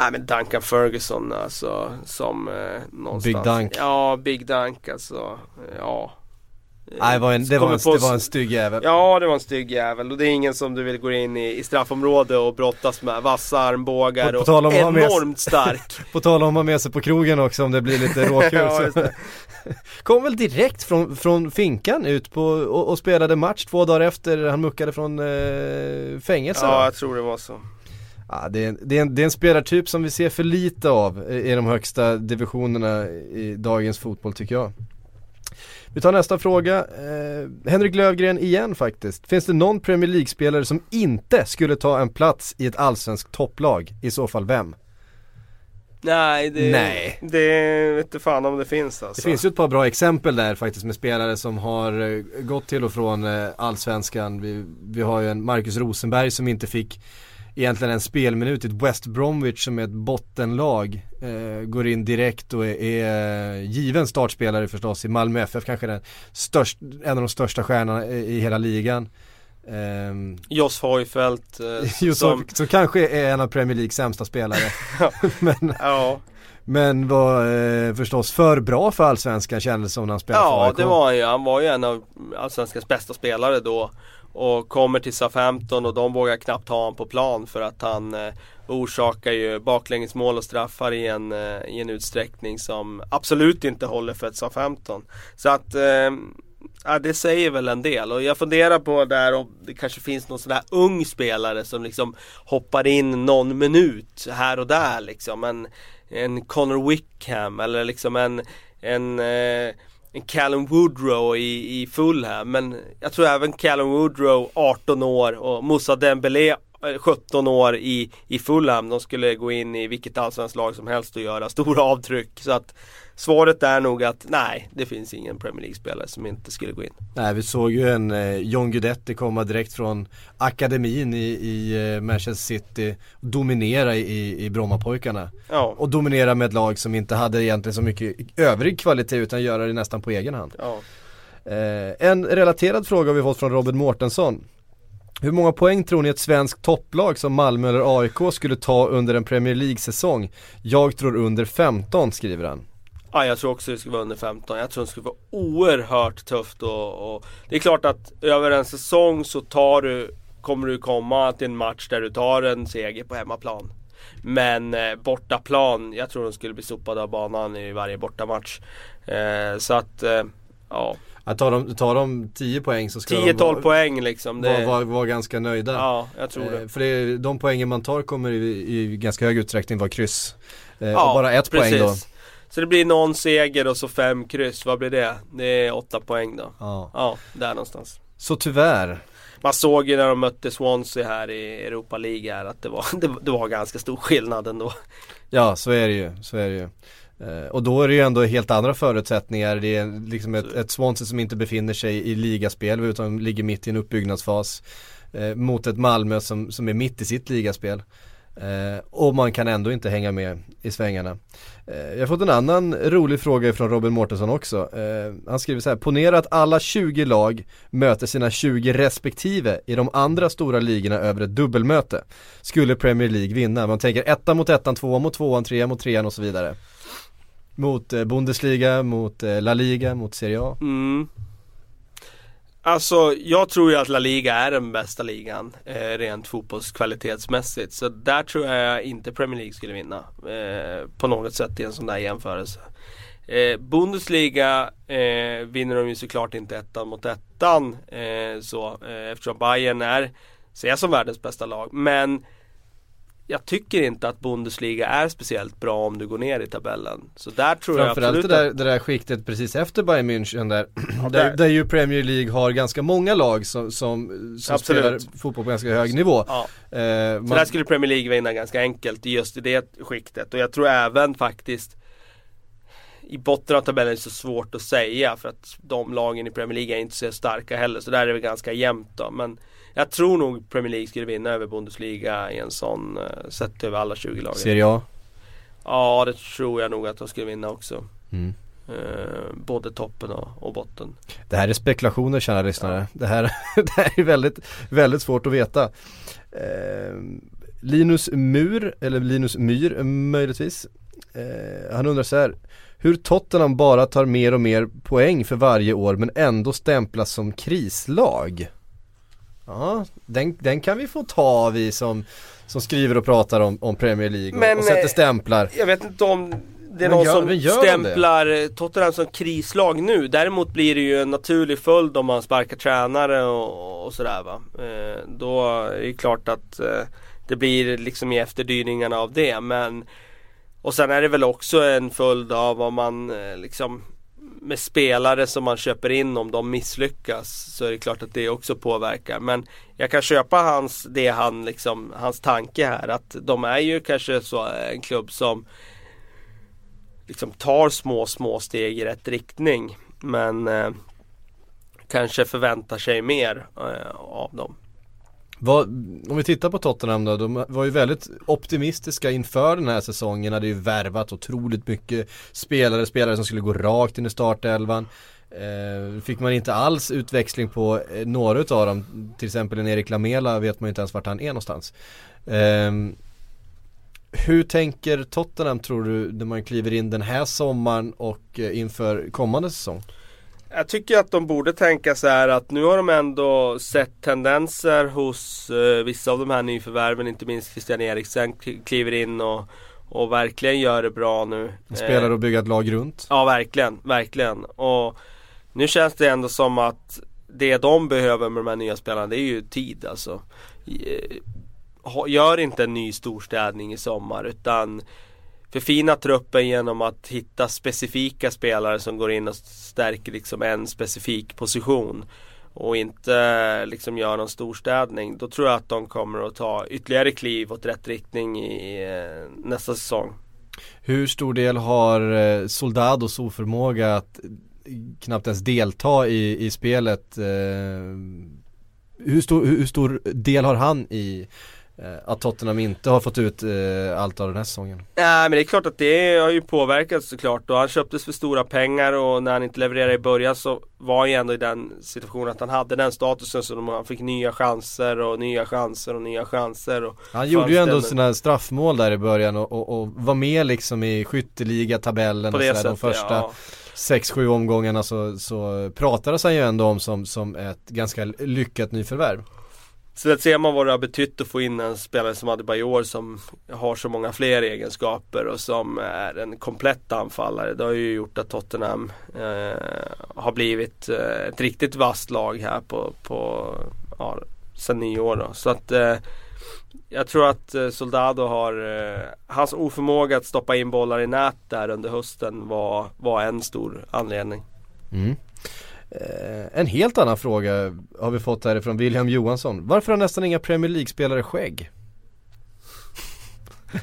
Nej men Duncan Ferguson alltså som eh, någonstans. Big Dunk. Ja, Big Dunk alltså. Ja. Nej, det var en, det var en, på- det var en stygg jävel. Ja, det var en stygg jävel och det är ingen som du vill gå in i, i straffområde och brottas med. Vassa armbågar På- på och ha med- enormt stark. På tal om att ha med sig på krogen också om det blir lite råkul. Ja. Kom väl direkt från, från finkan ut på, och, och spelade match två dagar efter han muckade från eh, fängelse. ja, jag tror det var så. Ja, det, är en, det, är en, det är en spelartyp som vi ser för lite av i de högsta divisionerna i dagens fotboll tycker jag. Vi tar nästa fråga. Eh, Henrik Lövgren igen faktiskt. Finns det någon Premier League-spelare som inte skulle ta en plats i ett allsvenskt topplag? I så fall vem? Nej, det, Nej. det vet inte fan om det finns alltså. Det finns ju ett par bra exempel där faktiskt med spelare som har eh, gått till och från eh, allsvenskan. Vi, vi har ju en Marcus Rosenberg som inte fick egentligen en spelminut i ett West Bromwich som är ett bottenlag. Eh, går in direkt och är, är given startspelare förstås i Malmö FF, kanske den störst, en av de största stjärnorna i, i hela ligan. Ehm, Joss Hojfeldt. Eh, som, som, kanske är en av Premier Leagues sämsta spelare. men, ja, men var eh, förstås för bra för allsvenskan kändes som när han spelade för ja AIK. det var ju. Han var ju en av Allsvenskans bästa spelare då. Och kommer till Southampton och de vågar knappt ha honom på plan för att han eh, orsakar ju baklängesmål och straffar i en, eh, i en utsträckning som absolut inte håller för ett Southampton. Så att eh, Ja det säger väl en del och jag funderar på där om det kanske finns någon sån här ung spelare som liksom hoppar in någon minut här och där liksom. En, en Connor Wickham eller liksom en, en, eh, en Callum Woodrow i, i Fulham. Men jag tror även Callum Woodrow 18 år och Moussa Dembélé eh, 17 år i, i Fulham. De skulle gå in i vilket allsvenskt lag som helst och göra stora avtryck. Så att svaret är nog att nej, det finns ingen Premier League-spelare som inte skulle gå in. Nej, vi såg ju en eh, John Guidetti komma direkt från akademin i, i eh, Manchester City dominera i, i Brommapojkarna. Ja, Och dominera med ett lag som inte hade egentligen så mycket övrig kvalitet utan göra det nästan på egen hand. ja. Eh, en relaterad fråga har vi fått från Robin Mårtensson. Hur många poäng tror ni ett svenskt topplag som Malmö eller AIK skulle ta under en Premier League-säsong? Jag tror under 15 skriver han. Ja, jag tror också det skulle vara under 15. Jag tror det skulle vara oerhört tufft och, och Det är klart att över en säsong så tar du Kommer du komma till en match där du tar en seger på hemmaplan. Men eh, bortaplan, jag tror de skulle bli sopade av banan i varje bortamatch. Eh, så att, eh, ja. Att tar de, tar de 10 poäng så ska de 10-12 vara, poäng liksom. Det, vara, vara ganska nöjda. ja, jag tror det. Eh, För det, de poängen man tar kommer i, i ganska hög utsträckning vara kryss. Eh, Ja, och bara ett poäng då. Så det blir någon seger och så fem kryss, vad blir det? Det är åtta poäng då. Ja. Ja, där någonstans. Så tyvär, Man såg ju när de mötte Swansea här i Europa League här att det var, det, det var ganska stor skillnad ändå. ja så är det ju, så är det ju. Eh, och då är det ju ändå helt andra förutsättningar. Det är liksom ett, ett Swansea som inte befinner sig i ligaspel utan ligger mitt i en uppbyggnadsfas. Eh, mot ett Malmö som, som är mitt i sitt ligaspel. Eh, och man kan ändå inte hänga med i svängarna. Eh, jag har fått en annan rolig fråga från Robin Mårtensson också. Eh, han skriver så här, ponera att alla 20 lag möter sina 20 respektive i de andra stora ligorna över ett dubbelmöte. Skulle Premier League vinna? Man tänker etta mot ettan, tvåa mot tvåan, trea mot trean och så vidare. Mot eh, Bundesliga, mot eh, La Liga, mot Serie A. Mm. Alltså jag tror ju att La Liga är den bästa ligan eh, rent fotbollskvalitetsmässigt. Så där tror jag inte Premier League skulle vinna eh, på något sätt i en sån där jämförelse. Eh, Bundesliga eh, vinner de ju såklart inte ettan mot ettan eh, så, eh, eftersom Bayern är se som världens bästa lag. Men jag tycker inte att Bundesliga är speciellt bra om du går ner i tabellen. Så där tror jag Framförallt absolut det där, det där skiktet precis efter Bayern München där, där- där, där ju Premier League har ganska många lag som, som, som spelar fotboll på ganska hög nivå. Ja, Eh, så man, där skulle Premier League vinna ganska enkelt just i det skiktet. Och jag tror även faktiskt i botten av tabellen är det så svårt att säga för att de lagen i Premier League är inte så starka heller. Så där är det väl ganska jämnt då. Men jag tror nog Premier League skulle vinna över Bundesliga i en sån, eh, sett över alla 20 lagen. Serie A. Ja, det tror jag nog att de skulle vinna också. Mm. Eh, både toppen och, och botten. Det här är spekulationer kära lyssnare. Det, här, det här är väldigt, väldigt svårt att veta. Eh, Linus Mur, eller Linus Myr möjligtvis. Eh, han undrar så här. Hur Tottenham bara tar mer och mer poäng för varje år men ändå stämplas som krislag. Ja, den, den kan vi få ta vi som, som skriver och pratar om, om Premier League och, Men, och sätter eh, stämplar. Jag vet inte om det är Men någon gör- som gör stämplar eh, Tottenham som krislag nu. Däremot blir det ju en naturlig följd om man sparkar tränare och, och sådär va. Eh, då är det klart att eh, det blir liksom i efterdyningarna av det. Men och sen är det väl också en följd av om man eh, liksom med spelare som man köper in om de misslyckas så är det klart att det också påverkar. Men jag kan köpa hans, det han liksom, hans tanke här att de är ju kanske så eh, en klubb som liksom tar små, små steg i rätt riktning. Men eh, kanske förväntar sig mer eh, av dem. Vad, om vi tittar på Tottenham då, de var ju väldigt optimistiska inför den här säsongen, hade ju värvat otroligt mycket spelare, spelare som skulle gå rakt in i startelvan. Eh, fick man inte alls utväxling på eh, några utav dem, till exempel en Erik Lamela vet man ju inte ens vart han är någonstans. Eh, hur tänker Tottenham tror du när man kliver in den här sommaren och eh, inför kommande säsong? Jag tycker att de borde tänka så här att nu har de ändå sett tendenser hos eh, vissa av de här nyförvärven, inte minst Christian Eriksen kli- kliver in och, och verkligen gör det bra nu. Spelare och bygga ett lag runt? Ja, verkligen, verkligen. Och nu känns det ändå som att det de behöver med de här nya spelarna, det är ju tid alltså. Eh, Gör inte en ny storstädning i sommar utan förfina truppen genom att hitta specifika spelare som går in och stärker liksom en specifik position. Och inte eh, liksom gör någon storstädning. Då tror jag att de kommer att ta ytterligare kliv åt rätt riktning i eh, nästa säsong. Hur stor del har eh, Soldados oförmåga att knappt ens delta i, i spelet hur, stor, hur stor del har han i att Tottenham inte har fått ut eh, allt av den här säsongen? Nej men det är klart att det har ju påverkat såklart och han köptes för stora pengar och när han inte levererade i början så var han ju ändå i den situationen att han hade den statusen så han fick nya chanser och nya chanser och nya chanser och Han gjorde ju ändå sina straffmål där i början och, och, och var med liksom i skytteligatabellen och sådär de första ja. sex, sju omgångarna så, så pratades han ju ändå om som, som ett ganska lyckat nyförvärv. Så där ser man vad det har betytt att få in en spelare som Adebayor som har så många fler egenskaper och som är en komplett anfallare. Det har ju gjort att Tottenham eh, har blivit eh, ett riktigt vasst lag här på, på ja, sen nyår då. Så att eh, jag tror att eh, Soldado har, eh, hans oförmåga att stoppa in bollar i nät där under hösten var, var en stor anledning. Mm. Eh, en helt annan fråga har vi fått härifrån William Johansson. Varför har nästan inga Premier League-spelare skägg?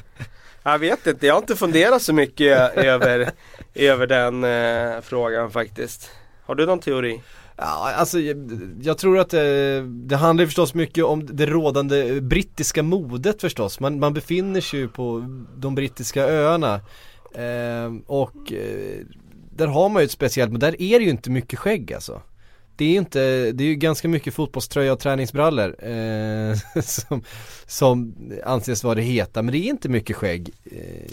Jag vet inte, jag har inte funderat så mycket över, över den eh, frågan faktiskt. Har du någon teori? Ja, alltså jag, jag tror att det, det handlar förstås mycket om det rådande brittiska modet förstås. Man, man befinner sig ju på de brittiska öarna. Eh, och eh, där har man ju ett speciellt, men där är det ju inte mycket skägg alltså. Det är ju inte, det är ju ganska mycket fotbollströja och träningsbrallor eh, som, som anses vara det heta, men det är inte mycket skägg. Eh,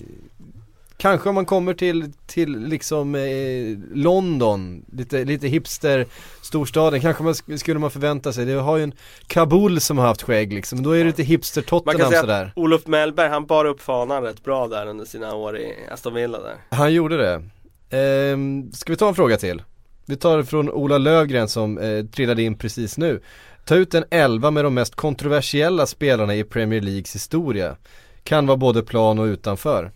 Kanske om man kommer till, till liksom eh, London, lite, lite hipster storstaden, kanske man sk- skulle man förvänta sig. Det har ju en Kabul som har haft skägg liksom, då är det lite hipster Man kan Tottenham säga sådär. att Olof Mellberg, han bar upp fanan rätt bra där under sina år i Aston Villa där. Han gjorde det. Ehm, ska vi ta en fråga till? Vi tar från Ola Lövgren som eh, trillade in precis nu. Ta ut en elva med de mest kontroversiella spelarna i Premier Leagues historia. Kan vara både plan och utanför.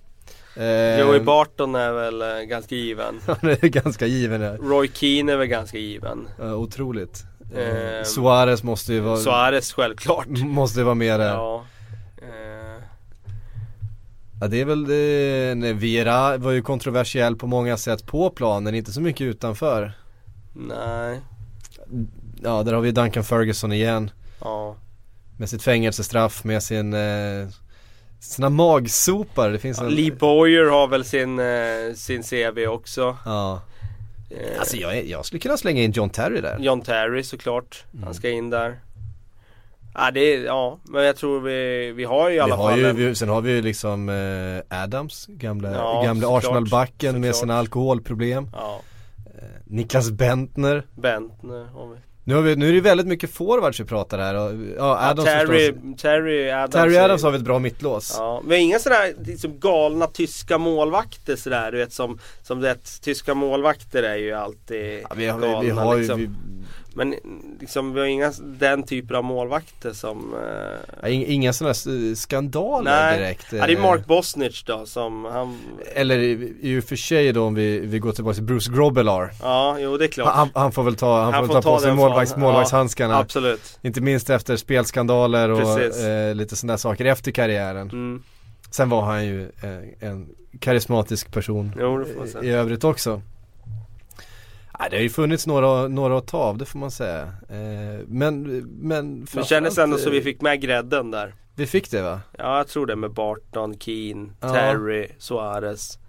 Eh, Joey Barton är väl eh, ganska given. Han är ganska given ja. Roy Keane är väl ganska given. Ja, otroligt. Eh, Suarez måste ju vara Suarez självklart. Måste vara med där. Ja. Eh. ja det är väl det, nej, Vera var ju kontroversiell på många sätt på planen, inte så mycket utanför. Nej. Ja där har vi Duncan Ferguson igen. Ja. Med sitt fängelsestraff, med sin eh, sina magsopar. Det finns ja, en... Lee Boyer har väl sin, eh, sin CV också. Ja. Eh. Alltså jag, jag skulle kunna slänga in John Terry där. John Terry såklart. Mm. Han ska in där. Ja, det ja, men jag tror vi, vi har ju i alla vi fall ju, vi, Sen har vi ju liksom eh, Adams, gamla, ja, gamla Arsenal-backen med sina alkoholproblem. Ja. Eh, Niklas Bentner. Bentner har vi. Nu, har vi, nu är det väldigt mycket forwards vi pratar här och, ja, Adams ja, Terry, Terry Adams Terry Adams har vi ett bra mittlås Ja, men inga sådär liksom galna tyska målvakter sådär du vet som, som det, tyska målvakter är ju alltid ja, vi har, galna vi har liksom. vi, men liksom vi har inga den typen av målvakter som eh... Inga, sådana skandaler Nej. direkt Ja det är Mark Bosnich då som han Eller i, i och för sig då om vi, vi går tillbaka till Bruce Grobelar Ja jo det är klart. Han, han får väl ta, han, han får, får ta, på sig målvakts, målvaktshandskarna ja, Absolut. Inte minst efter spelskandaler och eh, lite sådana saker efter karriären. Mm. Sen var han ju eh, en karismatisk person jo, i, i övrigt också Ja, det har ju funnits några, några att ta av det får man säga. Eh, men, men Det kändes ändå som vi eh, fick med grädden där. Vi fick det va? Ja, jag tror det med Barton, Keen, ja. Terry, Suarez.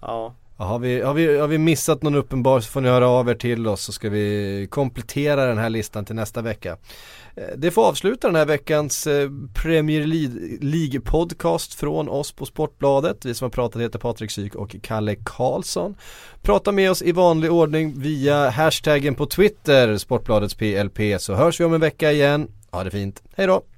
Ja. ja. har, vi, har, vi, har vi missat någon uppenbar så får ni höra av er till oss så ska vi komplettera den här listan till nästa vecka. Eh, det får avsluta den här veckans eh, Premier League podcast från oss på Sportbladet. Vi som har pratat heter Patrik Syk och Kalle Karlsson. Prata med oss i vanlig ordning via hashtaggen på Twitter, Sportbladets PLP, så hörs vi om en vecka igen. Ha det fint, hej då!